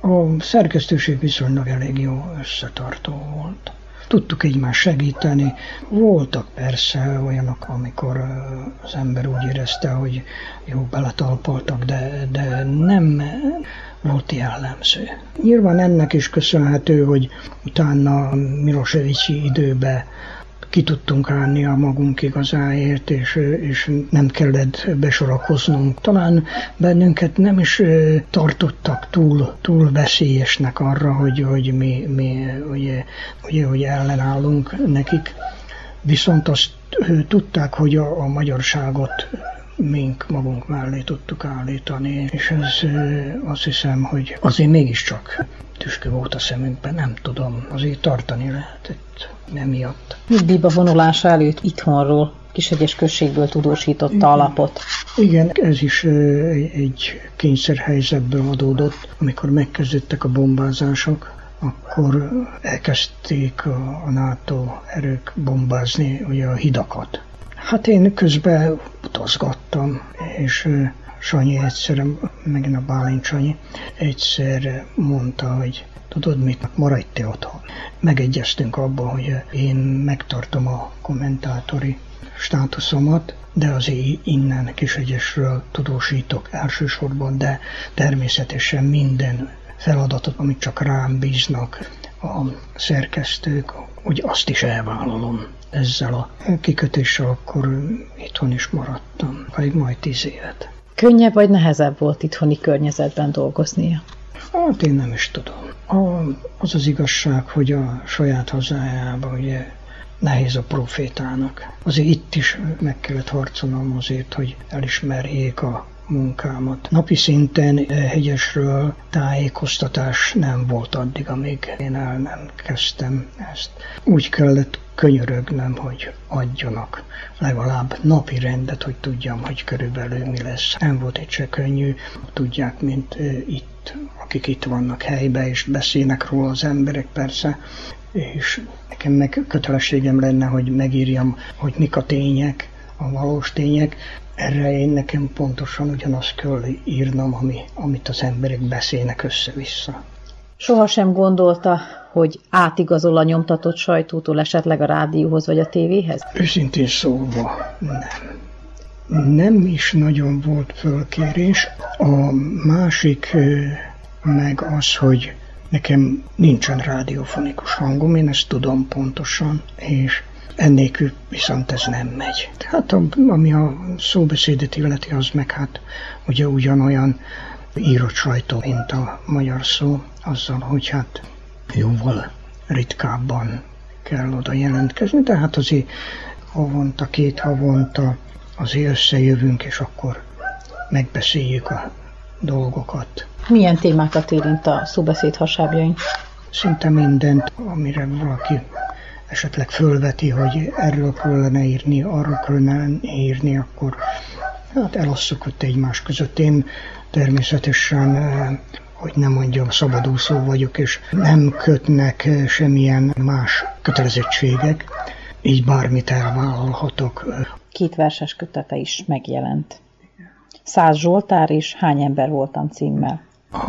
a, szerkesztőség viszonylag elég jó összetartó volt. Tudtuk egymás segíteni. Voltak persze olyanok, amikor az ember úgy érezte, hogy jó, beletalpoltak, de, de nem volt jellemző. Nyilván ennek is köszönhető, hogy utána Milosevicsi időben ki tudtunk állni a magunk igazáért, és, és nem kellett besorakoznunk. Talán bennünket nem is tartottak túl, túl veszélyesnek arra, hogy, hogy mi, mi ugye, ugye, hogy ellenállunk nekik. Viszont azt tudták, hogy a, a magyarságot mink magunk mellé tudtuk állítani, és ez azt hiszem, hogy azért mégiscsak tüskő volt a szemünkben, nem tudom, azért tartani lehetett emiatt. Nyugdíjba vonulása előtt itthonról Kishegyes községből tudósította Igen. alapot. Igen, ez is egy kényszerhelyzetből adódott, amikor megkezdődtek a bombázások, akkor elkezdték a NATO erők bombázni ugye a hidakat. Hát én közben utazgattam, és Sanyi egyszer, megint a Bálint Sanyi, egyszer mondta, hogy tudod mit, maradj te otthon. Megegyeztünk abban, hogy én megtartom a kommentátori státuszomat, de azért innen Kisegyesről tudósítok elsősorban, de természetesen minden feladatot, amit csak rám bíznak a szerkesztők, hogy azt is elvállalom. Ezzel a kikötéssel akkor itthon is maradtam, alig majd tíz évet. Könnyebb vagy nehezebb volt itthoni környezetben dolgoznia? Hát én nem is tudom. A, az az igazság, hogy a saját hazájában ugye nehéz a profétának. Azért itt is meg kellett harcolnom azért, hogy elismerjék a munkámat. Napi szinten eh, hegyesről tájékoztatás nem volt addig, amíg én el nem kezdtem ezt. Úgy kellett könyörögnöm, hogy adjanak legalább napi rendet, hogy tudjam, hogy körülbelül mi lesz. Nem volt egy se könnyű, tudják, mint itt, akik itt vannak helybe, és beszélnek róla az emberek persze, és nekem meg kötelességem lenne, hogy megírjam, hogy mik a tények, a valós tények, erre én nekem pontosan ugyanazt kell írnom, ami, amit az emberek beszélnek össze-vissza. Soha sem gondolta, hogy átigazol a nyomtatott sajtótól esetleg a rádióhoz vagy a tévéhez? Őszintén szólva nem. Nem is nagyon volt fölkérés. A másik meg az, hogy nekem nincsen rádiófonikus hangom, én ezt tudom pontosan, és ennélkül viszont ez nem megy. Tehát ami a szóbeszédet illeti, az meg hát ugye ugyanolyan írott sajtó, mint a magyar szó, azzal, hogy hát jóval ritkábban kell oda jelentkezni, tehát azért havonta, két havonta azért összejövünk, és akkor megbeszéljük a dolgokat. Milyen témákat érint a szóbeszéd hasábjain? Szinte mindent, amire valaki esetleg fölveti, hogy erről kellene írni, arról kellene írni, akkor hát elosszuk ott egymás között. Én természetesen hogy nem mondjam, szabadúszó vagyok, és nem kötnek semmilyen más kötelezettségek, így bármit elvállalhatok. Két verses kötete is megjelent. Száz Zsoltár és Hány ember voltam címmel. A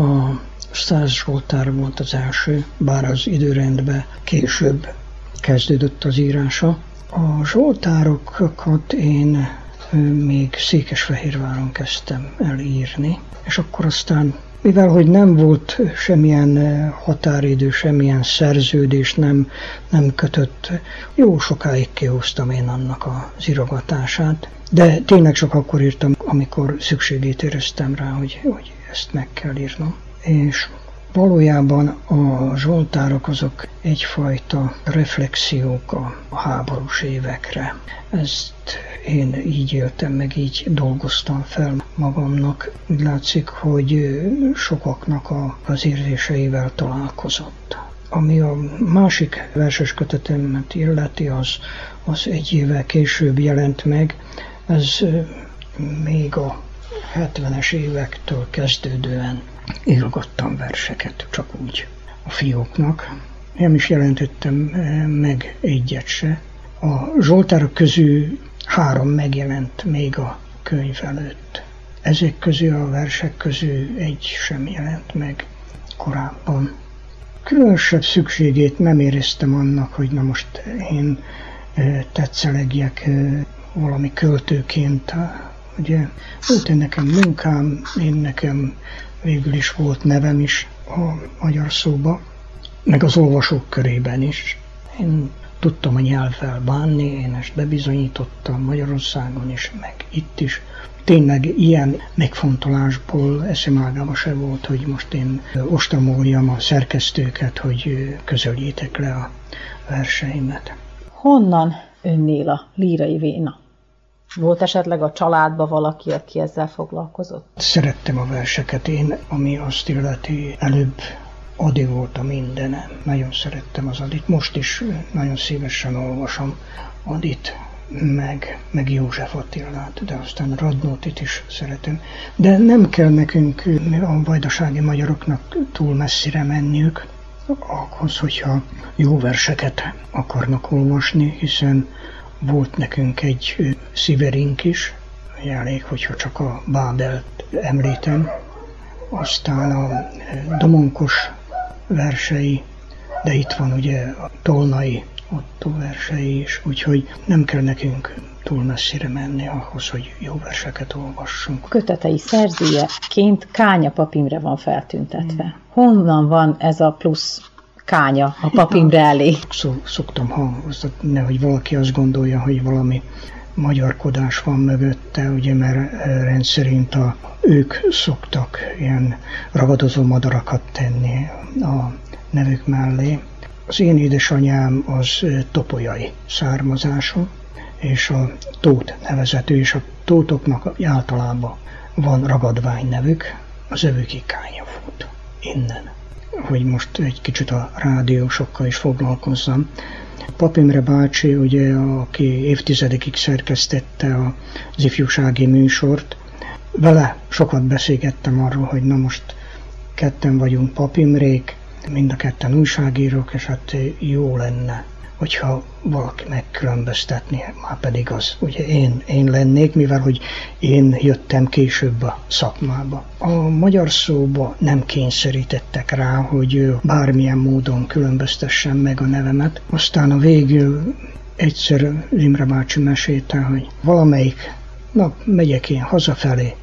Száz Zsoltár volt az első, bár az időrendben később kezdődött az írása. A Zsoltárokat én még Székesfehérváron kezdtem el írni, és akkor aztán mivel hogy nem volt semmilyen határidő, semmilyen szerződés, nem, nem kötött, jó sokáig kihoztam én annak az írogatását, de tényleg csak akkor írtam, amikor szükségét éreztem rá, hogy, hogy ezt meg kell írnom. És Valójában a zsoltárok azok egyfajta reflexiók a háborús évekre. Ezt én így éltem meg, így dolgoztam fel magamnak. Úgy látszik, hogy sokaknak a, az érzéseivel találkozott. Ami a másik verses kötetemet illeti, az, az egy évvel később jelent meg. Ez még a 70-es évektől kezdődően írogattam verseket, csak úgy a fióknak. Nem is jelentettem eh, meg egyet se. A Zsoltárok közül három megjelent még a könyv előtt. Ezek közül a versek közül egy sem jelent meg korábban. Különösebb szükségét nem éreztem annak, hogy na most én eh, tetszelegjek eh, valami költőként. Ugye volt nekem munkám, én nekem végül is volt nevem is a magyar szóba, meg az olvasók körében is. Én tudtam a nyelvvel bánni, én ezt bebizonyítottam Magyarországon is, meg itt is. Tényleg ilyen megfontolásból eszemágába se volt, hogy most én ostamoljam a szerkesztőket, hogy közöljétek le a verseimet. Honnan önnél a lírai véna? Volt esetleg a családban valaki, aki ezzel foglalkozott? Szerettem a verseket. Én, ami azt illeti, előbb Adi volt a mindenem. Nagyon szerettem az Adit. Most is nagyon szívesen olvasom Adit, meg, meg József Attilát, de aztán Radnótit is szeretem. De nem kell nekünk a vajdasági magyaroknak túl messzire menniük, ahhoz, hogyha jó verseket akarnak olvasni, hiszen volt nekünk egy sziverink is, elég, hogyha csak a Bábelt említem, aztán a Domonkos versei, de itt van ugye a Tolnai Otto versei is, úgyhogy nem kell nekünk túl messzire menni ahhoz, hogy jó verseket olvassunk. Kötetei szerzőjeként Kánya papimre van feltüntetve. Honnan van ez a plusz kánya a papimre elé. Szoktam hangoztatni, nehogy valaki azt gondolja, hogy valami magyarkodás van mögötte, ugye, mert eh, rendszerint a, ők szoktak ilyen ragadozó madarakat tenni a nevük mellé. Az én édesanyám az eh, topolyai származású, és a tót nevezető, és a tótoknak általában van ragadvány nevük, az övük Kányafút. Innen hogy most egy kicsit a rádiósokkal is foglalkozzam. Papimre bácsi, ugye, aki évtizedekig szerkesztette az ifjúsági műsort, vele sokat beszélgettem arról, hogy na most ketten vagyunk papimrék, mind a ketten újságírók, és hát jó lenne hogyha valaki megkülönböztetni, már pedig az ugye én, én lennék, mivel hogy én jöttem később a szakmába. A magyar szóba nem kényszerítettek rá, hogy bármilyen módon különböztessen meg a nevemet. Aztán a végül egyszer Imre bácsi mesélte, hogy valamelyik nap megyek én hazafelé,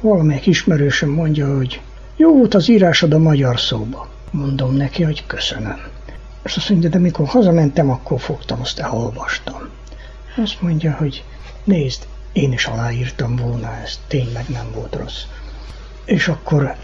valamelyik ismerősöm mondja, hogy jó volt az írásod a magyar szóba. Mondom neki, hogy köszönöm És azt mondja, de mikor hazamentem, akkor fogtam, azt elolvastam. Azt mondja, hogy nézd, én is aláírtam volna ezt, tényleg nem volt rossz. És akkor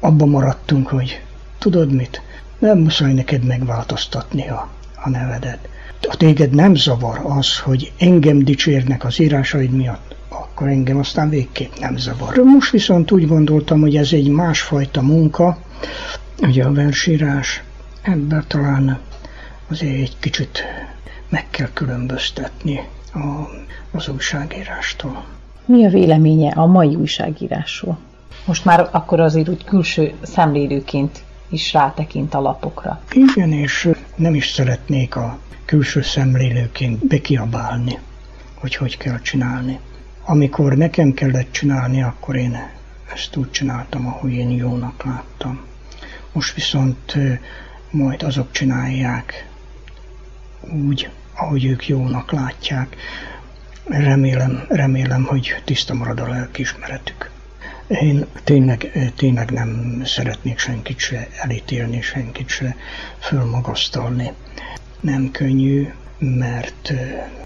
abban maradtunk, hogy tudod mit, nem muszáj neked megváltoztatni a, a nevedet. A téged nem zavar az, hogy engem dicsérnek az írásaid miatt, akkor engem aztán végképp nem zavar. Most viszont úgy gondoltam, hogy ez egy másfajta munka, ugye a versírás, ebben talán azért egy kicsit meg kell különböztetni a, az újságírástól. Mi a véleménye a mai újságírásról? Most már akkor azért úgy külső szemlélőként is rátekint a lapokra. Igen, és nem is szeretnék a külső szemlélőként bekiabálni, hogy hogy kell csinálni. Amikor nekem kellett csinálni, akkor én ezt úgy csináltam, ahogy én jónak láttam. Most viszont majd azok csinálják úgy, ahogy ők jónak látják. Remélem, remélem, hogy tiszta marad a lelkiismeretük. Én tényleg, tényleg nem szeretnék senkit se elítélni, senkit se fölmagasztalni. Nem könnyű, mert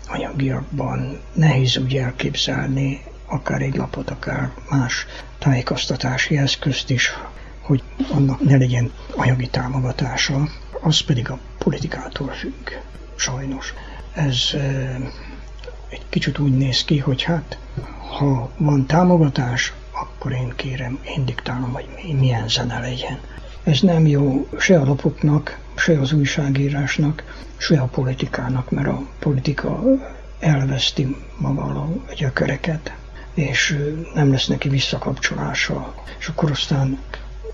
anyagiakban nehéz úgy elképzelni akár egy lapot, akár más tájékoztatási eszközt is, hogy annak ne legyen anyagi támogatása, az pedig a politikától függ, sajnos. Ez egy kicsit úgy néz ki, hogy hát ha van támogatás, akkor én kérem, én diktálom, hogy milyen zene legyen. Ez nem jó se a lapoknak, se az újságírásnak, se a politikának, mert a politika elveszti maga a gyökereket, és nem lesz neki visszakapcsolása. És akkor aztán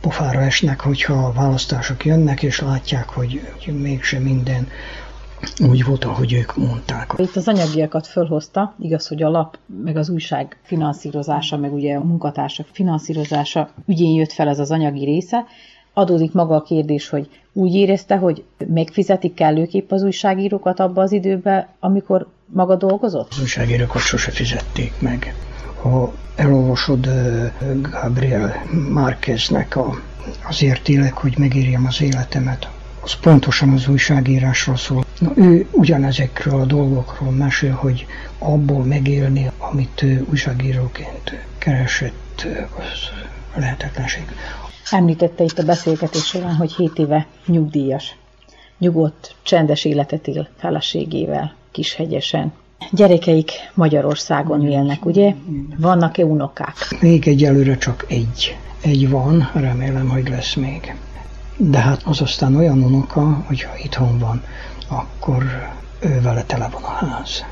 pofára esnek, hogyha a választások jönnek, és látják, hogy, mégsem minden úgy volt, ahogy ők mondták. Itt az anyagiakat fölhozta, igaz, hogy a lap, meg az újság finanszírozása, meg ugye a munkatársak finanszírozása ügyén jött fel ez az anyagi része. Adódik maga a kérdés, hogy úgy érezte, hogy megfizetik kellőképp az újságírókat abba az időben, amikor maga dolgozott? Az újságírókat sose fizették meg. Ha elolvasod Gabriel Márqueznek a, azért élek, hogy megírjam az életemet, az pontosan az újságírásról szól. Na, ő ugyanezekről a dolgokról mesél, hogy abból megélni, amit ő újságíróként keresett, az lehetetlenség. Említette itt a beszélgetés során, hogy 7 éve nyugdíjas. Nyugodt, csendes életet él feleségével, Kishegyesen. Gyerekeik Magyarországon élnek, ugye? Vannak-e unokák? Még egyelőre csak egy. Egy van, remélem, hogy lesz még. De hát az aztán olyan unoka, hogyha itthon van, akkor ő vele tele van a ház.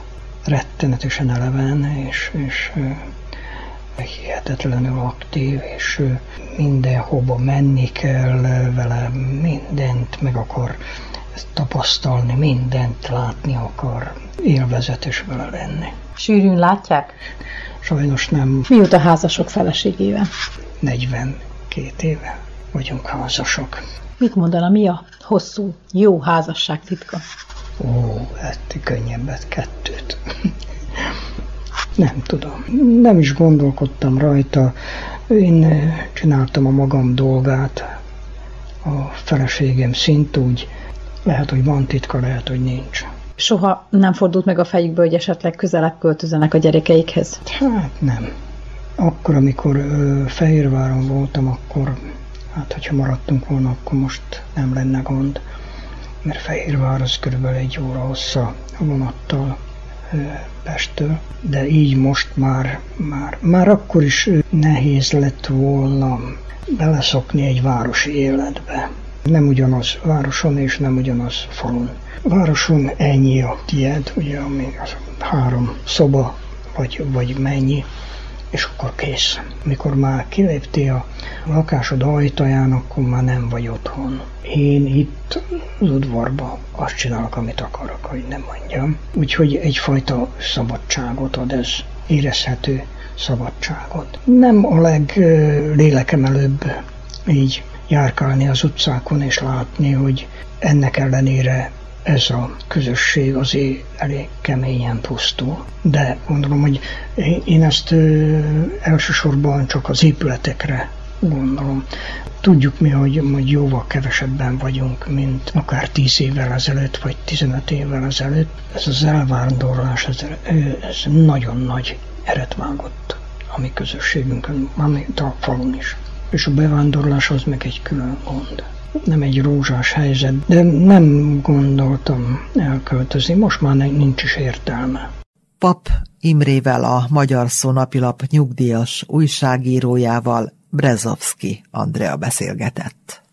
Rettenetesen eleven, és, és hihetetlenül aktív, és mindenhova menni kell vele, mindent meg akar tapasztalni, mindent látni akar, élvezetes vele lenni. Sűrűn látják? Sajnos nem. Mióta házasok feleségével? 42 éve vagyunk házasok. Mit mondana, mi a hosszú, jó házasság titka? Ó, hát könnyebbet kettőt. <laughs> Nem tudom. Nem is gondolkodtam rajta. Én csináltam a magam dolgát. A feleségem szint úgy. Lehet, hogy van titka, lehet, hogy nincs. Soha nem fordult meg a fejükbe, hogy esetleg közelebb költözenek a gyerekeikhez? Hát nem. Akkor, amikor ö, Fehérváron voltam, akkor Hát, hogyha maradtunk volna, akkor most nem lenne gond, mert Fehérvár az körülbelül egy óra hossza a vonattal Pesttől, de így most már, már, már akkor is nehéz lett volna beleszokni egy városi életbe. Nem ugyanaz városon és nem ugyanaz falun. Városon ennyi a tied, ugye, ami az három szoba, vagy, vagy mennyi, és akkor kész. Mikor már kiléptél a lakásod ajtaján, akkor már nem vagy otthon. Én itt az udvarban azt csinálok, amit akarok, hogy nem mondjam. Úgyhogy egyfajta szabadságot ad ez, érezhető szabadságot. Nem a leglélekemelőbb így járkálni az utcákon és látni, hogy ennek ellenére ez a közösség azért elég keményen pusztul. De gondolom, hogy én ezt elsősorban csak az épületekre gondolom. Tudjuk mi, hogy, hogy jóval kevesebben vagyunk, mint akár 10 évvel ezelőtt, vagy 15 évvel ezelőtt. Ez az elvándorlás, ez, ez nagyon nagy eret vágott a mi közösségünkön, mármint a falun is. És a bevándorlás az meg egy külön gond. Nem egy rózsás helyzet, de nem gondoltam elköltözni, most már nincs is értelme. Pap Imrével a Magyar Szónapilap nyugdíjas újságírójával Brezovski Andrea beszélgetett.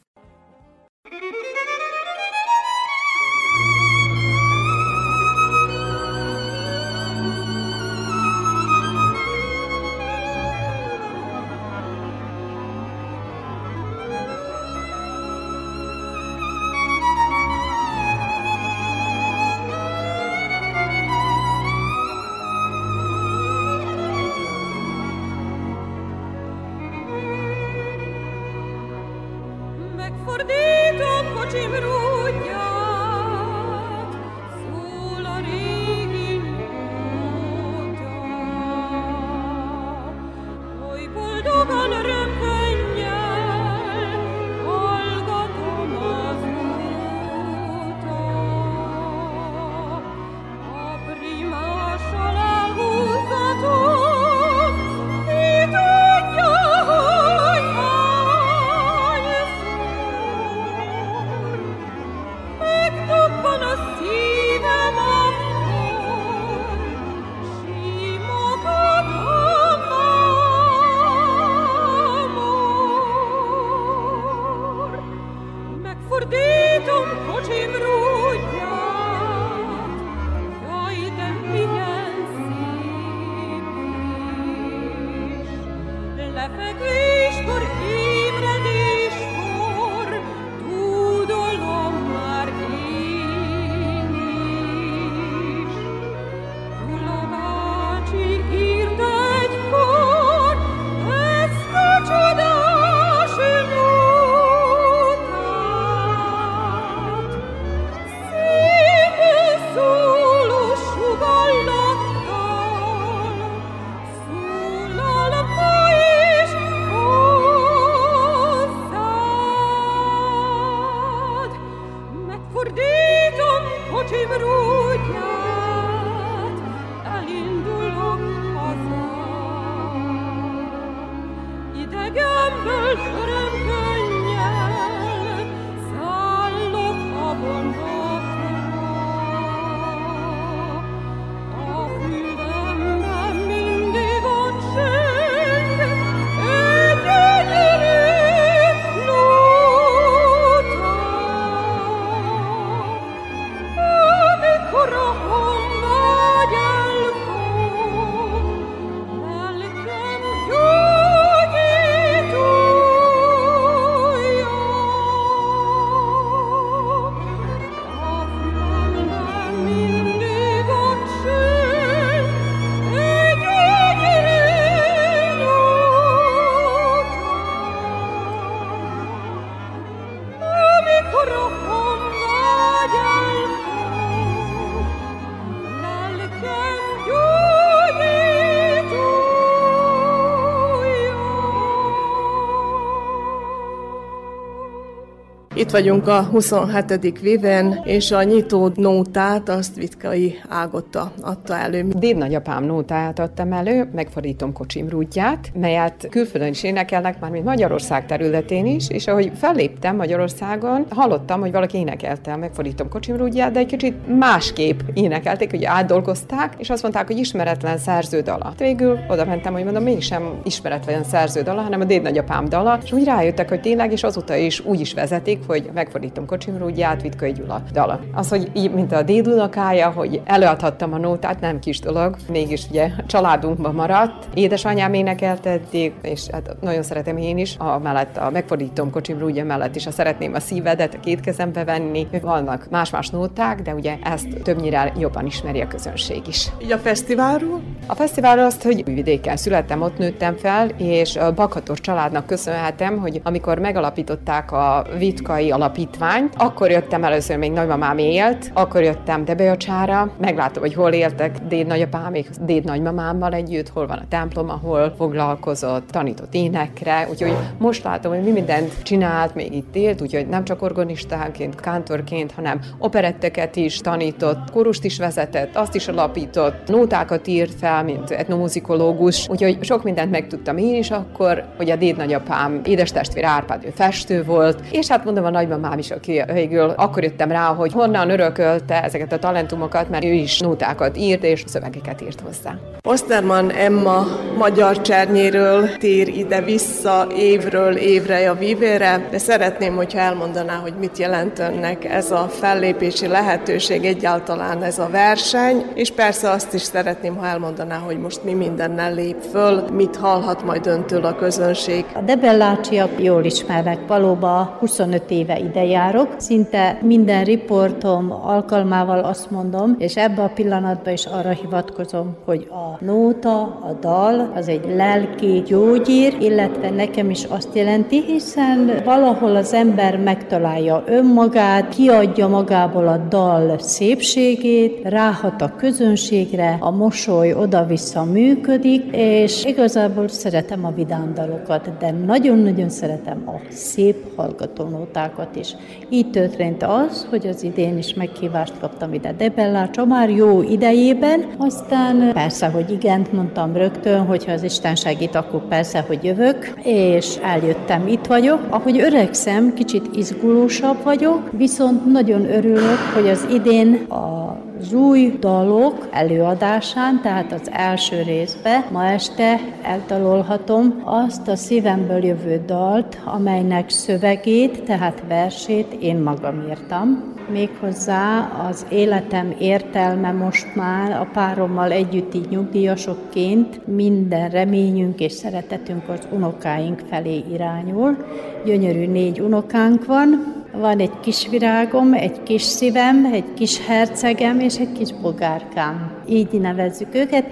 Vagyunk a 27. viven, és a nyitó nótát azt Vitkai Ágotta adta elő. Dédnagyapám nótáját adtam elő, megfordítom kocsim rútját, melyet külföldön is énekelnek, már mint Magyarország területén is, és ahogy felléptem Magyarországon, hallottam, hogy valaki énekelte megfordítom kocsim rútját, de egy kicsit másképp énekelték, hogy átdolgozták, és azt mondták, hogy ismeretlen szerződala. Végül oda mentem, hogy mondom, mégsem ismeretlen szerződala, hanem a dédnagyapám dala, és úgy rájöttek, hogy tényleg, és azóta is úgy is vezetik, hogy megfordítom kocsimról, úgy át Vitkai Gyula dala. Az, hogy így, mint a dédunokája, hogy előadhattam a nótát, nem kis dolog, mégis ugye a családunkban maradt. Édesanyám énekelt eddig, és hát nagyon szeretem én is, a mellett a megfordítom kocsimról, ugye mellett is, ha szeretném a szívedet a két kezembe venni. Vannak más-más nóták, de ugye ezt többnyire jobban ismeri a közönség is. Így a fesztiválról? A fesztiválról azt, hogy vidéken születtem, ott nőttem fel, és a Bakhatos családnak köszönhetem, hogy amikor megalapították a Vitkai alapítványt. Akkor jöttem először, még nagymamám élt, akkor jöttem Debeacsára, meglátom, hogy hol éltek déd nagyapámék, déd nagymamámmal együtt, hol van a templom, ahol foglalkozott, tanított énekre, úgyhogy most látom, hogy mi mindent csinált, még itt élt, úgyhogy nem csak organistánként, kántorként, hanem operetteket is tanított, korust is vezetett, azt is alapított, nótákat írt fel, mint etnomuzikológus, úgyhogy sok mindent megtudtam én is akkor, hogy a déd nagyapám édes testvér Árpád, ő festő volt, és hát mondom a nagymamám is, aki végül akkor jöttem rá, hogy honnan örökölte ezeket a talentumokat, mert ő is nótákat írt, és szövegeket írt hozzá. Osterman Emma magyar csernyéről tér ide-vissza évről évre a vívére, de szeretném, hogyha elmondaná, hogy mit jelent önnek ez a fellépési lehetőség, egyáltalán ez a verseny, és persze azt is szeretném, ha elmondaná, hogy most mi mindennel lép föl, mit hallhat majd öntől a közönség. A debellácsiak jól ismernek, valóban 25 éve ide járok, szinte minden riportom alkalmával azt mondom, és ebbe a pillanatban is arra hivatkozom, hogy a nóta, a dal az egy lelki gyógyír, illetve nekem is azt jelenti, hiszen valahol az ember megtalálja önmagát, kiadja magából a dal szépségét, ráhat a közönségre, a mosoly oda-vissza működik, és igazából szeretem a vidám dalokat, de nagyon-nagyon szeretem a szép hallgatónótákat is. Így történt az, hogy az idén is meghívást kaptam ide Debellácsa már jó idejében, aztán persze, hogy igent mondtam rögtön, hogyha az Isten segít, akkor persze, hogy jövök, és eljöttem, itt vagyok. Ahogy öregszem, kicsit izgulósabb vagyok, viszont nagyon örülök, hogy az idén a az új dalok előadásán, tehát az első részbe ma este eltalolhatom azt a szívemből jövő dalt, amelynek szövegét, tehát versét én magam írtam. Méghozzá az életem értelme most már a párommal együtt nyugdíjasokként minden reményünk és szeretetünk az unokáink felé irányul. Gyönyörű négy unokánk van, van egy kis virágom, egy kis szívem, egy kis hercegem és egy kis bogárkám. Így nevezzük őket,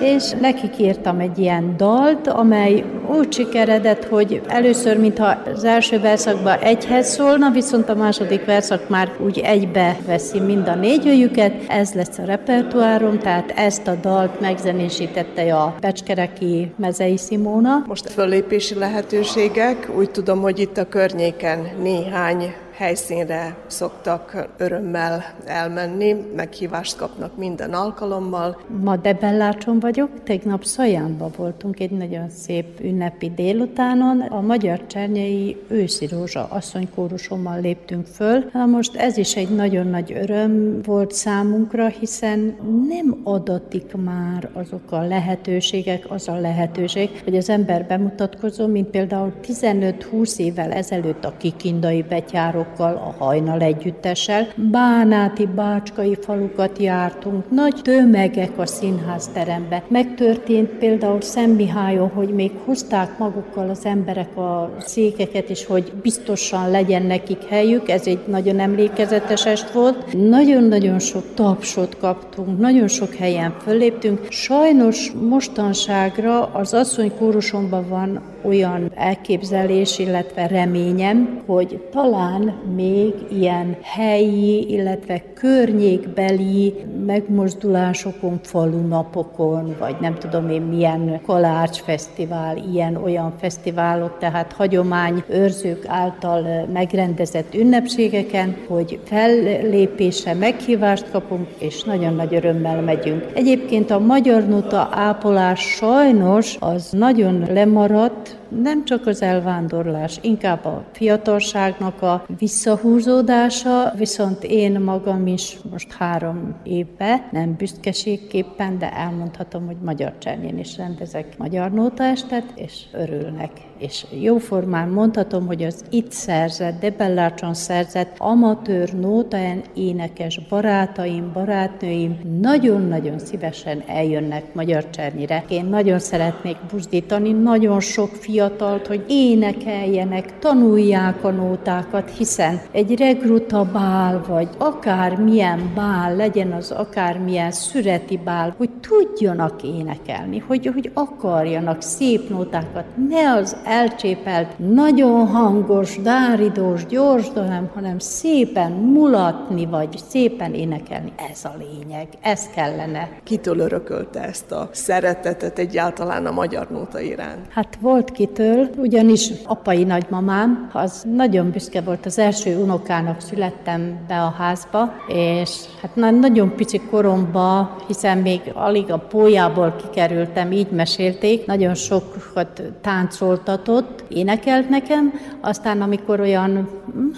és nekik írtam egy ilyen dalt, amely úgy sikeredett, hogy először, mintha az első verszakban egyhez szólna, viszont a második verszak már úgy egybe veszi mind a négyőjüket. Ez lesz a repertoárom, tehát ezt a dalt megzenésítette a Pecskereki Mezei Simóna. Most föllépési lehetőségek, úgy tudom, hogy itt a környéken néhány helyszínre szoktak örömmel elmenni, meghívást kapnak minden alkalommal. Ma Debellácson vagyok, tegnap Szajánban voltunk egy nagyon szép ünnepi délutánon. A Magyar Csernyei őszi rózsa asszonykórusommal léptünk föl. Na most ez is egy nagyon nagy öröm volt számunkra, hiszen nem adatik már azok a lehetőségek, az a lehetőség, hogy az ember bemutatkozom, mint például 15-20 évvel ezelőtt a kikindai betyáró fiatalokkal, a hajnal együttessel. Bánáti, bácskai falukat jártunk, nagy tömegek a színházterembe. Megtörtént például Szentmihályon, hogy még hozták magukkal az emberek a székeket, és hogy biztosan legyen nekik helyük, ez egy nagyon emlékezetes est volt. Nagyon-nagyon sok tapsot kaptunk, nagyon sok helyen fölléptünk. Sajnos mostanságra az asszony kórusomban van olyan elképzelés, illetve reményem, hogy talán még ilyen helyi, illetve környékbeli megmozdulásokon, falunapokon, vagy nem tudom én milyen kalácsfesztivál, ilyen-olyan fesztiválok, tehát hagyomány őrzők által megrendezett ünnepségeken, hogy fellépésre meghívást kapunk, és nagyon nagy örömmel megyünk. Egyébként a magyar nota ápolás sajnos az nagyon lemaradt, nem csak az elvándorlás, inkább a fiatalságnak a visszahúzódása, viszont én magam is most három évbe, nem büszkeségképpen, de elmondhatom, hogy Magyar Csernyén is rendezek magyar nótaestet, és örülnek és jóformán mondhatom, hogy az itt szerzett, Debellácson szerzett amatőr nótaen énekes barátaim, barátnőim nagyon-nagyon szívesen eljönnek Magyar Csernyire. Én nagyon szeretnék buzdítani, nagyon sok fiatal fiatalt, hogy énekeljenek, tanulják a nótákat, hiszen egy regruta bál, vagy akármilyen bál, legyen az akármilyen szüreti bál, hogy tudjanak énekelni, hogy, hogy akarjanak szép nótákat, ne az elcsépelt, nagyon hangos, dáridós, gyors dalem, hanem szépen mulatni, vagy szépen énekelni. Ez a lényeg, ez kellene. Kitől örökölte ezt a szeretetet egyáltalán a magyar nóta iránt? Hát volt kitől, ugyanis apai nagymamám, az nagyon büszke volt, az első unokának születtem be a házba, és hát nagyon pici koromba, hiszen még alig a pólyából kikerültem, így mesélték, nagyon sokat táncoltatott, énekelt nekem, aztán amikor olyan,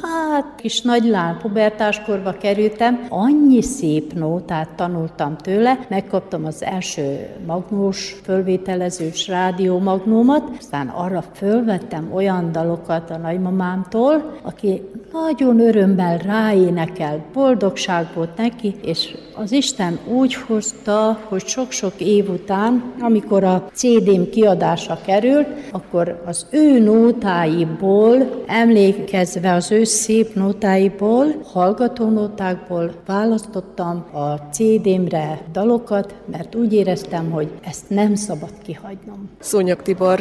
hát kis nagylán, pubertáskorba kerültem, annyi szép nótát tanultam tőle, megkaptam az első magnós fölvételezős rádió magnómat, aztán arra fölvettem olyan dalokat a nagymamámtól, aki nagyon örömmel ráénekel, boldogság volt neki, és az Isten úgy hozta, hogy sok-sok év után, amikor a CD-m kiadása került, akkor az ő nótáiból, emlékezve az ő szép nótáiból, hallgatónótákból választottam a CD-mre dalokat, mert úgy éreztem, hogy ezt nem szabad kihagynom. Szúnyog Tibor,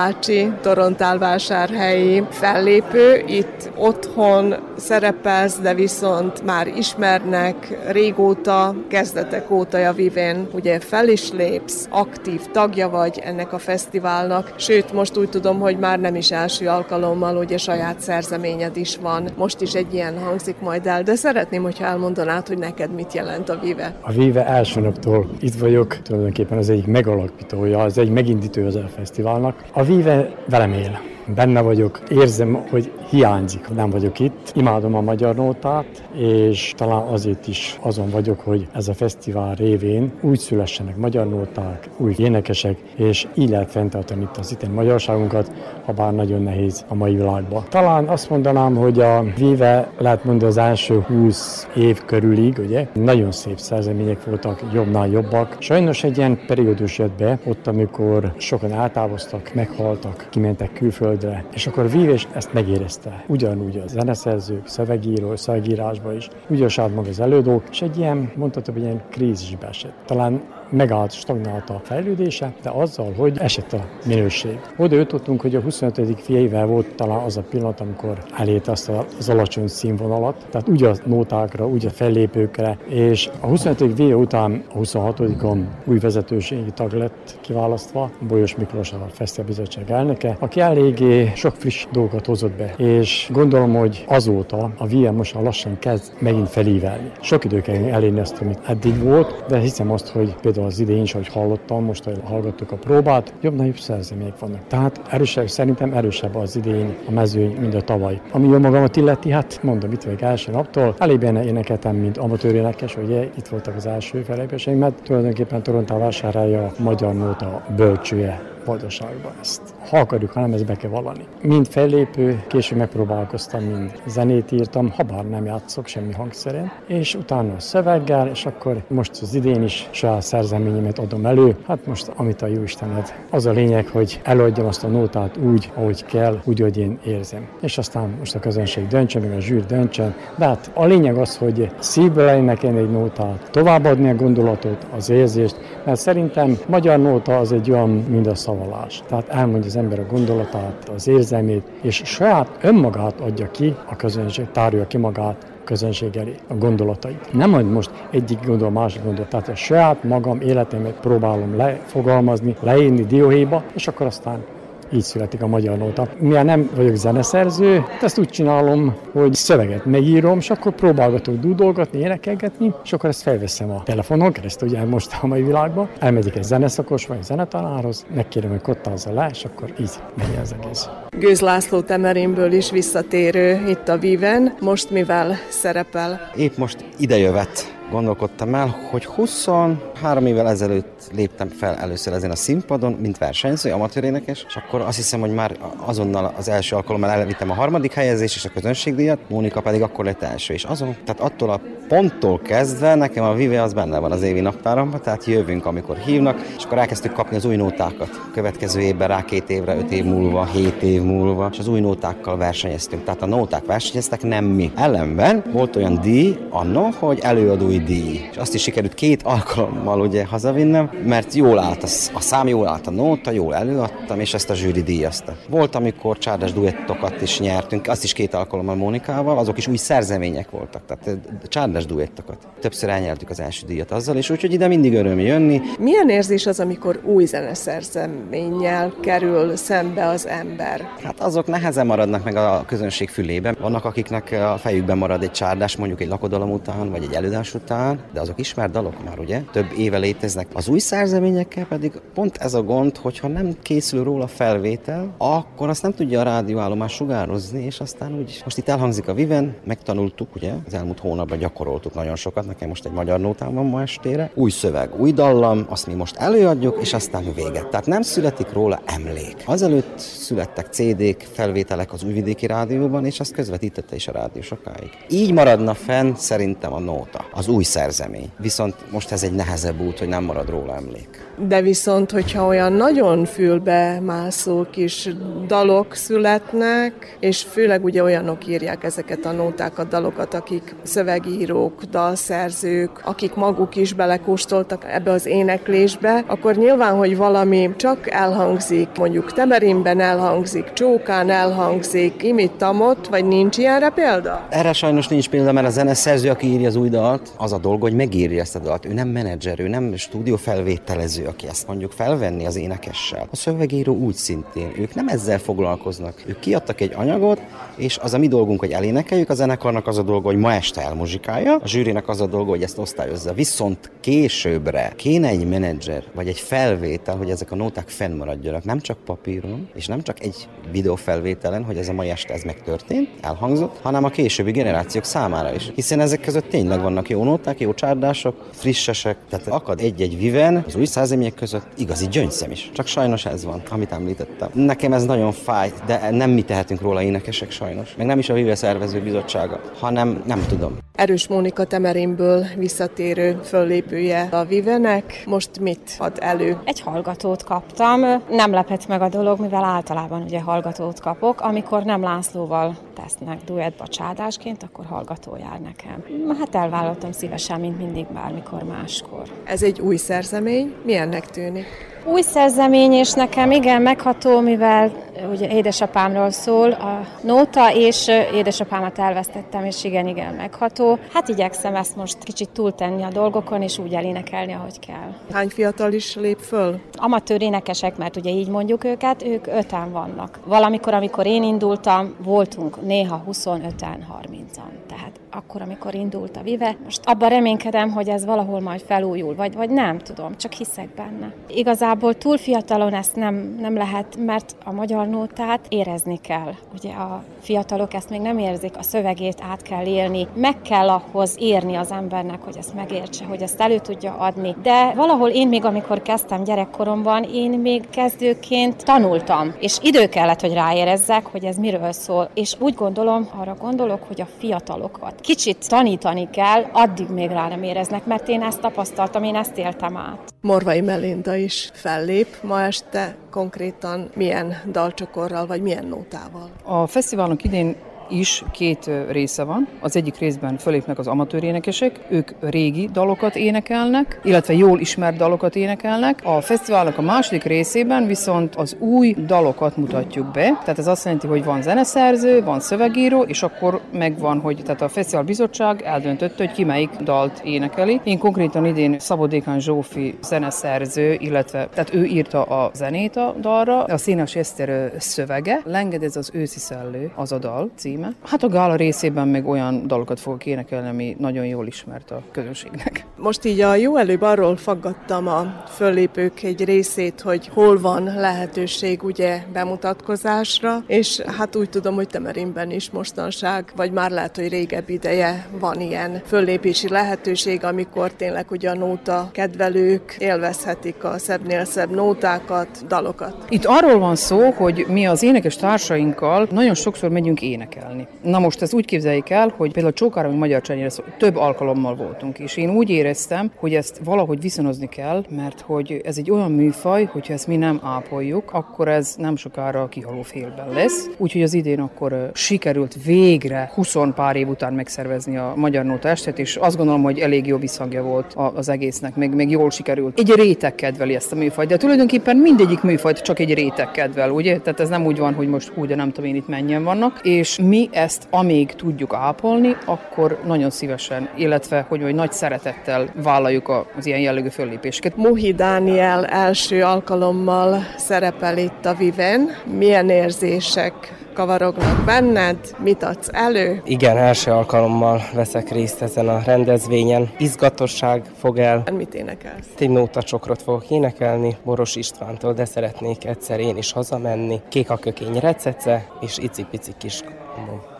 Debellácsi, Torontálvásárhelyi fellépő, itt otthon szerepelsz, de viszont már ismernek. Régóta, kezdetek óta javivén, ugye fel is lépsz, aktív tagja vagy ennek a fesztiválnak, sőt most úgy tudom, hogy már nem is első alkalommal, ugye saját szerzeményed is van, most is egy ilyen hangzik majd el, de szeretném, hogyha elmondanád, hogy neked mit jelent a Vive. A Vive első naptól itt vagyok, tulajdonképpen az egyik megalapítója, az egy megindítő az fesztiválnak. A Vive velem él benne vagyok, érzem, hogy hiányzik, hogy nem vagyok itt. Imádom a magyar nótát, és talán azért is azon vagyok, hogy ez a fesztivál révén úgy szülessenek magyar nóták, új énekesek, és így lehet fenntartani itt az itten magyarságunkat, ha bár nagyon nehéz a mai világban. Talán azt mondanám, hogy a Vive lehet mondani az első 20 év körülig, ugye, nagyon szép szerzemények voltak, jobbnál jobbak. Sajnos egy ilyen periódus jött be, ott, amikor sokan eltávoztak, meghaltak, kimentek külföldre, földre. És akkor Vívés ezt megérezte. Ugyanúgy a zeneszerzők, szövegíró, szövegírásban is, úgy maga az elődók, és egy ilyen, mondhatom, egy ilyen krízisbe esett. Talán megállt, stagnált a fejlődése, de azzal, hogy esett a minőség. Oda jutottunk, hogy a 25. fiaivel volt talán az a pillanat, amikor elét azt az alacsony színvonalat, tehát úgy a nótákra, úgy a fellépőkre, és a 25. V után a 26-on új vezetőségi tag lett kiválasztva, Bolyos Miklós a Fesztiválbizottság elnöke, aki eléggé sok friss dolgot hozott be, és gondolom, hogy azóta a VM most lassan kezd megint felívelni. Sok idő kell elérni azt, amit eddig volt, de hiszem azt, hogy például például az idén is, ahogy hallottam, most hogy hallgattuk a próbát, jobb jobb szerzemények vannak. Tehát erősebb, szerintem erősebb az idén a mezőny, mint a tavaly. Ami jó magamat illeti, hát mondom, itt vagyok első naptól. Elég benne énekeltem, mint amatőr énekes, ugye itt voltak az első felépéseim, mert tulajdonképpen Torontál vásárálja a magyar nóta bölcsője boldogságba ezt. Ha akarjuk, hanem ezt be kell vallani. Mind fellépő, később megpróbálkoztam, mind zenét írtam, ha bár nem játszok semmi hangszerén, és utána a szöveggel, és akkor most az idén is saját szerzeményemet adom elő. Hát most, amit a jó Istened. Az a lényeg, hogy előadjam azt a nótát úgy, ahogy kell, úgy, hogy én érzem. És aztán most a közönség döntse, meg a zsűr döntsen. De hát a lényeg az, hogy szívből énekelni egy nótát, továbbadni a gondolatot, az érzést, mert szerintem magyar nóta az egy olyan, mint a szavallás. Tehát elmondja az ember a gondolatát, az érzelmét, és saját önmagát adja ki a közönség, tárja ki magát közönség elé a gondolatait. Nem majd most egyik gondol, másik gondol, tehát a saját magam életemet próbálom lefogalmazni, leírni dióhéjba, és akkor aztán így születik a magyar nóta. Mivel nem vagyok zeneszerző, ezt úgy csinálom, hogy szöveget megírom, és akkor próbálgatok dúdolgatni, énekelgetni, és akkor ezt felveszem a telefonon keresztül, ugye most a mai világban. Elmegyek egy zeneszakos vagy zenetanárhoz, megkérem, hogy kottázza le, és akkor így megy az egész. Gőz László Temerinből is visszatérő itt a Viven, most mivel szerepel? Épp most idejövett gondolkodtam el, hogy 23 évvel ezelőtt léptem fel először ezen a színpadon, mint versenyző, amatőrénekes, és akkor azt hiszem, hogy már azonnal az első alkalommal elvittem a harmadik helyezést és a közönségdíjat, Mónika pedig akkor lett első, és azon, tehát attól a ponttól kezdve nekem a Vive az benne van az évi naptáramban, tehát jövünk, amikor hívnak, és akkor elkezdtük kapni az új nótákat. Következő évben rá két évre, öt év múlva, hét év múlva, és az új nótákkal versenyeztünk. Tehát a nóták versenyeztek, nem mi. Ellenben volt olyan díj anno, hogy előadói díj. És azt is sikerült két alkalommal ugye hazavinnem, mert jól állt a, a szám, jól állt a nóta, jól előadtam, és ezt a zsűri díjazta. Volt, amikor csárdas duettokat is nyertünk, azt is két alkalommal Mónikával, azok is új szerzemények voltak, tehát csárdas duettokat. Többször elnyertük az első díjat azzal, és úgyhogy ide mindig öröm jönni. Milyen érzés az, amikor új zeneszerzeménnyel kerül szembe az ember? Hát azok nehezen maradnak meg a közönség fülében. Vannak, akiknek a fejükben marad egy csárdás, mondjuk egy lakodalom után, vagy egy előadás után, de azok ismert dalok már, ugye? Több éve léteznek. Az új szerzeményekkel pedig pont ez a gond, hogyha nem készül róla felvétel, akkor azt nem tudja a rádióállomás sugározni, és aztán úgy, most itt elhangzik a Viven, megtanultuk, ugye, az elmúlt hónapban gyakoroltuk nagyon sokat, nekem most egy magyar nótám van ma estére, új szöveg, új dallam, azt mi most előadjuk, és aztán véget. Tehát nem születik róla emlék. Azelőtt születtek CD-k, felvételek az újvidéki rádióban, és azt közvetítette is a rádió sokáig. Így maradna fenn szerintem a nóta, az új szerzemény. Viszont most ez egy nehezebb út, hogy nem marad róla emlék. De viszont, hogyha olyan nagyon fülbe mászó kis dalok születnek, és főleg ugye olyanok írják ezeket a nótákat, dalokat, akik szövegírók, dalszerzők, akik maguk is belekóstoltak ebbe az éneklésbe, akkor nyilván, hogy valami csak elhangzik, mondjuk Temerinben elhangzik, Csókán elhangzik, imittamot, vagy nincs ilyenre példa? Erre sajnos nincs példa, mert a zeneszerző, aki írja az új dalt, az a dolga, hogy megírja ezt a dalt. Ő nem menedzser, ő nem stúdiófelvételező, aki ezt mondjuk felvenni az énekessel. A szövegíró úgy szintén, ők nem ezzel foglalkoznak. Ők kiadtak egy anyagot, és az a mi dolgunk, hogy elénekeljük, a zenekarnak az a dolga, hogy ma este elmuzsikálja, a zsűrinek az a dolga, hogy ezt osztályozza. Viszont későbbre kéne egy menedzser, vagy egy felvétel, hogy ezek a nóták fennmaradjanak, nem csak papíron, és nem csak egy videófelvételen, hogy ez a mai este ez megtörtént, elhangzott, hanem a későbbi generációk számára is. Hiszen ezek között tényleg vannak jó nóták, jó csárdások, frissesek, tehát akad egy-egy viven az új százemények között igazi gyöngyszem is. Csak sajnos ez van, amit említettem. Nekem ez nagyon fáj, de nem mi tehetünk róla énekesek sajnos. Meg nem is a Vive szervező bizottsága, hanem nem tudom. Erős Mónika Temerinből visszatérő föllépője a Vivenek. Most mit ad elő? Egy hallgatót kaptam. Nem lepett meg a dolog, mivel általában ugye hallgatót kapok. Amikor nem Lászlóval tesznek duettba csádásként, akkor hallgató jár nekem. Hát elvállaltam szívesen, mint mindig, bármikor máskor. Ez egy új szerzemény. Milyennek tűnik? Új szerzemény, és nekem igen megható, mivel ugye édesapámról szól a nóta, és édesapámat elvesztettem, és igen, igen megható. Hát igyekszem ezt most kicsit túltenni a dolgokon, és úgy elénekelni, ahogy kell. Hány fiatal is lép föl? Amatőr énekesek, mert ugye így mondjuk őket, ők öten vannak. Valamikor, amikor én indultam, voltunk néha 25-en, 30-an. Tehát akkor, amikor indult a Vive. Most abban reménykedem, hogy ez valahol majd felújul, vagy, vagy nem tudom, csak hiszek benne. Igazából túl fiatalon ezt nem, nem lehet, mert a magyar nótát érezni kell. Ugye a fiatalok ezt még nem érzik, a szövegét át kell élni, meg kell ahhoz érni az embernek, hogy ezt megértse, hogy ezt elő tudja adni. De valahol én még, amikor kezdtem gyerekkoromban, én még kezdőként tanultam, és idő kellett, hogy ráérezzek, hogy ez miről szól. És úgy gondolom, arra gondolok, hogy a fiatalokat kicsit tanítani kell, addig még rá nem éreznek, mert én ezt tapasztaltam, én ezt éltem át. Morvai Melinda is fellép ma este konkrétan milyen dalcsokorral, vagy milyen nótával? A fesztiválnak idén is két része van. Az egyik részben fölépnek az amatőr énekesek, ők régi dalokat énekelnek, illetve jól ismert dalokat énekelnek. A fesztiválnak a második részében viszont az új dalokat mutatjuk be, tehát ez azt jelenti, hogy van zeneszerző, van szövegíró, és akkor megvan, hogy tehát a Fesztivál Bizottság eldöntötte, hogy ki melyik dalt énekeli. Én konkrétan idén Szabodékán Zsófi zeneszerző, illetve tehát ő írta a zenét a dalra, a Színes Eszter szövege, Lenged ez az őszi szellő, az a dal cím, címe. Hát a gála részében meg olyan dalokat fogok énekelni, ami nagyon jól ismert a közönségnek. Most így a jó előbb arról faggattam a föllépők egy részét, hogy hol van lehetőség ugye bemutatkozásra, és hát úgy tudom, hogy Temerinben is mostanság, vagy már lehet, hogy régebb ideje van ilyen föllépési lehetőség, amikor tényleg ugye a nóta kedvelők élvezhetik a szebbnél szebb nótákat, dalokat. Itt arról van szó, hogy mi az énekes társainkkal nagyon sokszor megyünk énekelni. Na most ez úgy képzeljék el, hogy például Csókáromi Magyar Csenyére több alkalommal voltunk, és én úgy éreztem, hogy ezt valahogy viszonozni kell, mert hogy ez egy olyan műfaj, hogyha ezt mi nem ápoljuk, akkor ez nem sokára kihaló félben lesz. Úgyhogy az idén akkor sikerült végre 20 pár év után megszervezni a Magyar Nóta estet, és azt gondolom, hogy elég jó visszhangja volt az egésznek, még, még jól sikerült. Egy réteg kedveli ezt a műfajt, de tulajdonképpen mindegyik műfajt csak egy réteg kedvel, ugye? Tehát ez nem úgy van, hogy most úgy, de nem tudom én itt mennyien vannak, és mi ezt amíg tudjuk ápolni, akkor nagyon szívesen, illetve hogy vagy nagy szeretettel vállaljuk az ilyen jellegű föllépéseket. Mohi Dániel első alkalommal szerepel itt a Viven. Milyen érzések kavarognak benned? Mit adsz elő? Igen, első alkalommal veszek részt ezen a rendezvényen. Izgatosság fog el. Mit énekelsz? Egy nóta csokrot fogok énekelni Boros Istvántól, de szeretnék egyszer én is hazamenni. Kék a kökény recece és icipici kis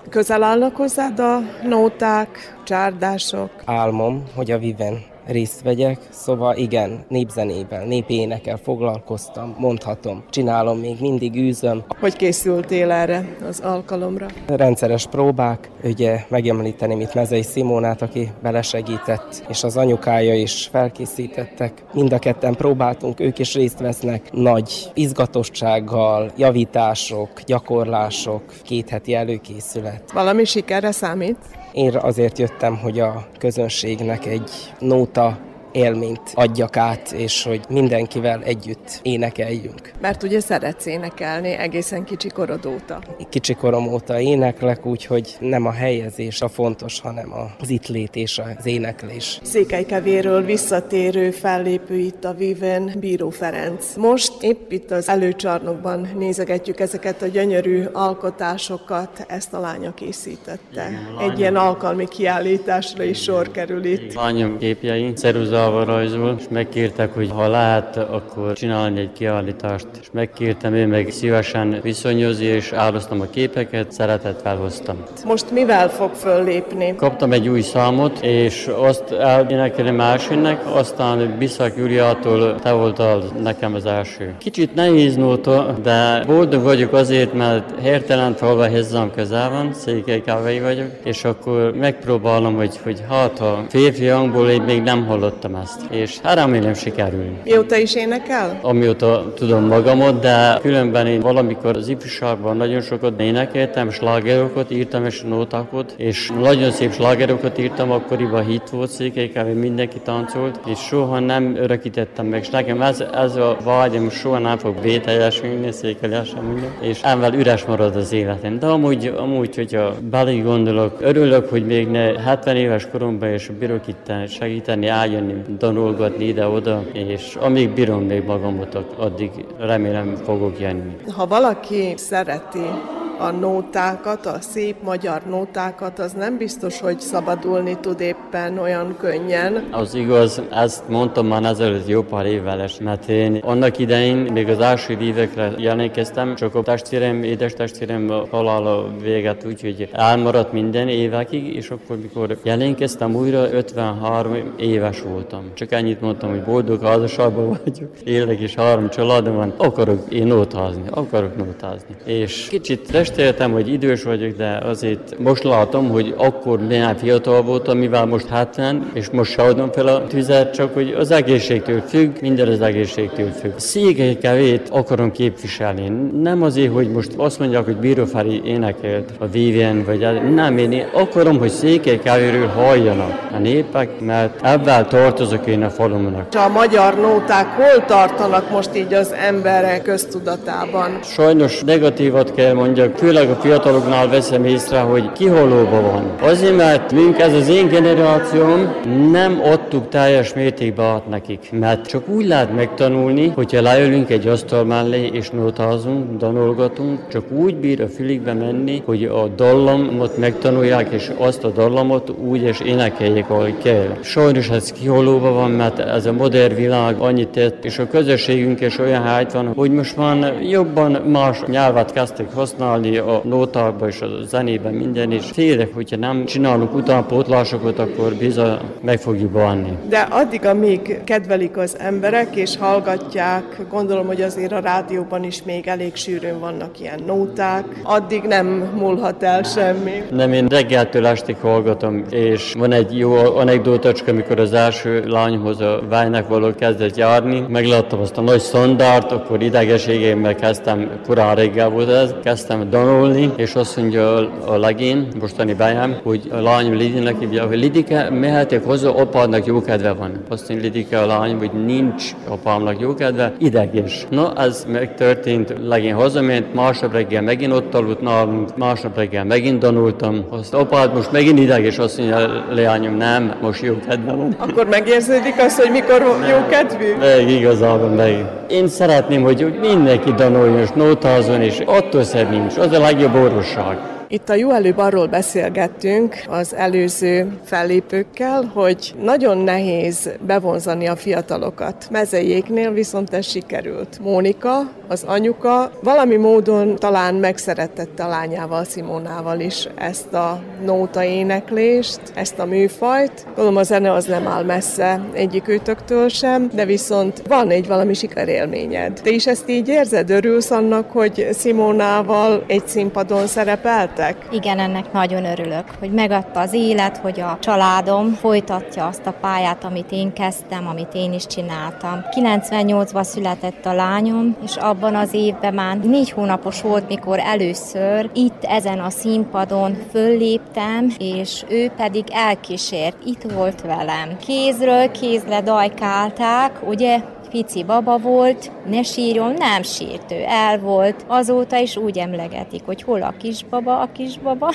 Közel állnak hozzád a nóták, csárdások? Álmom, hogy a Viven részt vegyek, szóval igen, népzenével, népénekkel foglalkoztam, mondhatom, csinálom, még mindig űzöm. Hogy készültél erre az alkalomra? Rendszeres próbák, ugye megemlíteném itt Mezei Simónát, aki belesegített, és az anyukája is felkészítettek. Mind a ketten próbáltunk, ők is részt vesznek nagy izgatossággal, javítások, gyakorlások, két heti előkészület. Valami sikerre számít? Én azért jöttem, hogy a közönségnek egy nóta élményt adjak át, és hogy mindenkivel együtt énekeljünk. Mert ugye szeretsz énekelni egészen kicsi korod óta. Kicsi korom óta éneklek, úgyhogy nem a helyezés a fontos, hanem az itt lét és az éneklés. Székelykevéről visszatérő fellépő itt a Viven, Bíró Ferenc. Most épp itt az előcsarnokban nézegetjük ezeket a gyönyörű alkotásokat, ezt a lánya készítette. Egy ilyen alkalmi kiállításra is sor kerül itt. Lányom képjei, ceruza oldalval rajzol, és megkértek, hogy ha lehet, akkor csinálni egy kiállítást. És megkértem, ő meg szívesen viszonyozni, és áldoztam a képeket, szeretettel hoztam. Most mivel fog föllépni? Kaptam egy új számot, és azt elénekelni másiknek, aztán Biszak Júliától te voltál nekem az első. Kicsit nehéz nóta, de boldog vagyok azért, mert hirtelen falva hozzám közel van, székelykávei vagyok, és akkor megpróbálom, hogy, hogy hát ha férfi hangból én még nem hallottam csináltam ezt, és hát remélem sikerül. Mióta is énekel? Amióta tudom magamot, de különben én valamikor az ifjúságban nagyon sokat énekeltem, slágerokat írtam és nótákat, és nagyon szép slágerokat írtam, akkoriban hit volt székelykávé, mindenki táncolt, és soha nem örökítettem meg, és nekem ez, ez a vágyam soha nem fog bételjesülni, székelyesen és emvel üres marad az életem. De amúgy, amúgy hogyha belé gondolok, örülök, hogy még ne 70 éves koromban és bírok itt segíteni, eljönni tanulgatni ide-oda, és amíg bírom még magamot, addig remélem fogok jönni. Ha valaki szereti a nótákat, a szép magyar nótákat, az nem biztos, hogy szabadulni tud éppen olyan könnyen. Az igaz, ezt mondtam már ezelőtt jó pár évvel, mert én annak idején még az első évekre jelentkeztem, csak a testvérem, édes testvérem halála véget úgy, hogy elmaradt minden évekig, és akkor, mikor jelentkeztem újra, 53 éves voltam. Csak ennyit mondtam, hogy boldog házasságban vagyok, élek és három családom van, akarok én nótázni, akarok nótázni. És kicsit értem, hogy idős vagyok, de azért most látom, hogy akkor milyen fiatal voltam, mivel most 70, és most se adom fel a tüzet, csak hogy az egészségtől függ, minden az egészségtől függ. Székelykevét akarom képviselni. Nem azért, hogy most azt mondják, hogy Bírófári énekelt a Vivien, vagy nem, én akarom, hogy székelykevéről halljanak a népek, mert ebben tartozok én a falumnak. A magyar nóták hol tartanak most így az emberek köztudatában? Sajnos negatívat kell mondjak, főleg a fiataloknál veszem észre, hogy kiholóba van. Azért, mert mink ez az én generációm nem adtuk teljes mértékben át nekik. Mert csak úgy lehet megtanulni, hogyha leülünk egy asztal mellé és notázunk, danolgatunk, csak úgy bír a fülikbe menni, hogy a dallamot megtanulják, és azt a dallamot úgy és énekeljék, ahogy kell. Sajnos ez kiholóba van, mert ez a modern világ annyit tett, és a közösségünk is olyan hájt van, hogy most már jobban más nyelvet kezdtek használni a nótákban és a zenében minden, és félek, hogyha nem csinálunk utánpótlásokat, akkor bizony meg fogjuk bánni. De addig, amíg kedvelik az emberek és hallgatják, gondolom, hogy azért a rádióban is még elég sűrűn vannak ilyen nóták, addig nem múlhat el semmi. Nem, én reggeltől estig hallgatom, és van egy jó anekdótacska, amikor az első lányhoz a vájnak való kezdett járni, megláttam azt a nagy szondárt, akkor idegeségémmel kezdtem, korán reggel volt ez, kezdtem danolni, és azt mondja a legén, mostani bájám, hogy a lányom Lidinek hívja, hogy Lidike, mehetek hozzá, apádnak jó kedve van. Azt mondja Lidike a lány, hogy nincs apámnak jó kedve, ideges. Na, ez megtörtént, legén hazament, másnap reggel megint ott aludt nálunk, másnap reggel megint danultam. Azt apád most megint ideges, azt mondja, leányom, nem, most jó kedve van. Akkor megérződik az, hogy mikor jó kedvű? Meg igazából meg. Én szeretném, hogy mindenki danoljon és nótázon, és attól szedném, és az a legjobb orvosság. Itt a jó előbb arról beszélgettünk az előző fellépőkkel, hogy nagyon nehéz bevonzani a fiatalokat. Mezejéknél viszont ez sikerült. Mónika, az anyuka valami módon talán megszeretette a lányával, Simónával is ezt a nóta éneklést, ezt a műfajt. Gondolom a zene az nem áll messze egyik őtöktől sem, de viszont van egy valami sikerélményed. Te is ezt így érzed? Örülsz annak, hogy Simónával egy színpadon szerepelt? Lettek? Igen, ennek nagyon örülök, hogy megadta az élet, hogy a családom folytatja azt a pályát, amit én kezdtem, amit én is csináltam. 98-ban született a lányom, és abban az évben már négy hónapos volt, mikor először itt ezen a színpadon fölléptem, és ő pedig elkísért, itt volt velem. Kézről kézle dajkálták, ugye pici baba volt, ne sírjon, nem sírt ő, el volt. Azóta is úgy emlegetik, hogy hol a kisbaba, a kisbaba.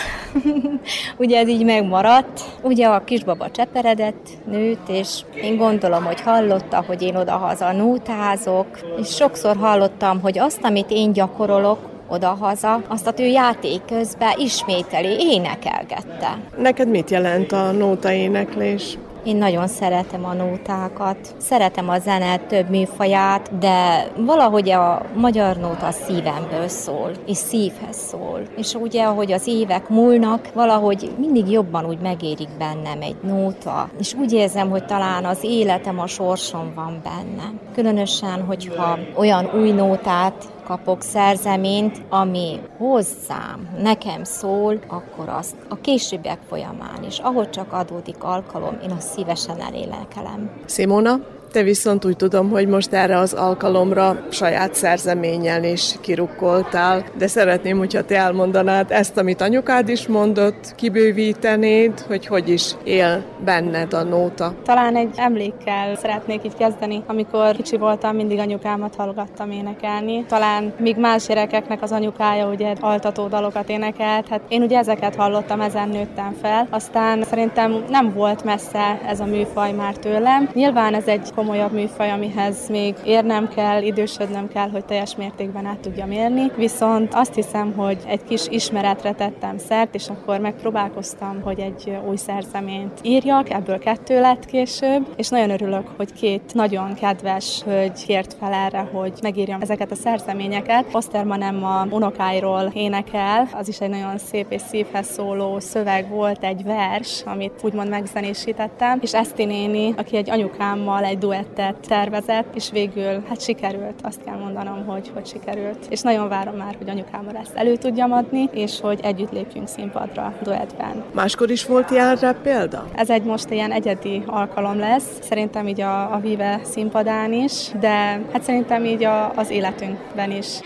<laughs> Ugye ez így megmaradt. Ugye a kisbaba cseperedett, nőtt, és én gondolom, hogy hallotta, hogy én oda-haza nótázok, és sokszor hallottam, hogy azt, amit én gyakorolok, oda-haza, azt a ő játék közben ismételi, énekelgette. Neked mit jelent a nóta éneklés? Én nagyon szeretem a nótákat, szeretem a zene több műfaját, de valahogy a magyar nóta szívemből szól, és szívhez szól. És ugye, ahogy az évek múlnak, valahogy mindig jobban úgy megérik bennem egy nóta, és úgy érzem, hogy talán az életem, a sorsom van benne. Különösen, hogyha olyan új nótát kapok szerzeményt, ami hozzám, nekem szól, akkor azt a későbbiek folyamán is, ahogy csak adódik alkalom, én azt szívesen elélekelem. Simona, te viszont úgy tudom, hogy most erre az alkalomra saját szerzeményen is kirukkoltál, de szeretném, hogyha te elmondanád ezt, amit anyukád is mondott, kibővítenéd, hogy hogy is él benned a nóta. Talán egy emlékkel szeretnék így kezdeni. Amikor kicsi voltam, mindig anyukámat hallgattam énekelni. Talán még más gyerekeknek az anyukája ugye altató dalokat énekelt. Hát én ugye ezeket hallottam, ezen nőttem fel. Aztán szerintem nem volt messze ez a műfaj már tőlem. Nyilván ez egy komolyabb műfaj, amihez még érnem kell, idősödnöm kell, hogy teljes mértékben át tudjam érni. Viszont azt hiszem, hogy egy kis ismeretre tettem szert, és akkor megpróbálkoztam, hogy egy új szerzeményt írjak, ebből kettő lett később, és nagyon örülök, hogy két nagyon kedves hölgy kért fel erre, hogy megírjam ezeket a szerzeményeket. Oszterman Emma unokáiról énekel, az is egy nagyon szép és szívhez szóló szöveg volt, egy vers, amit úgymond megzenésítettem, és Eszti néni, aki egy anyukámmal egy duett duettet tervezett, és végül hát sikerült, azt kell mondanom, hogy, hogy sikerült. És nagyon várom már, hogy anyukámmal ezt elő tudjam adni, és hogy együtt lépjünk színpadra duettben. Máskor is volt ilyenre példa? Ez egy most ilyen egyedi alkalom lesz, szerintem így a, a Vive színpadán is, de hát szerintem így a, az életünkben is.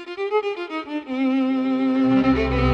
Thank you.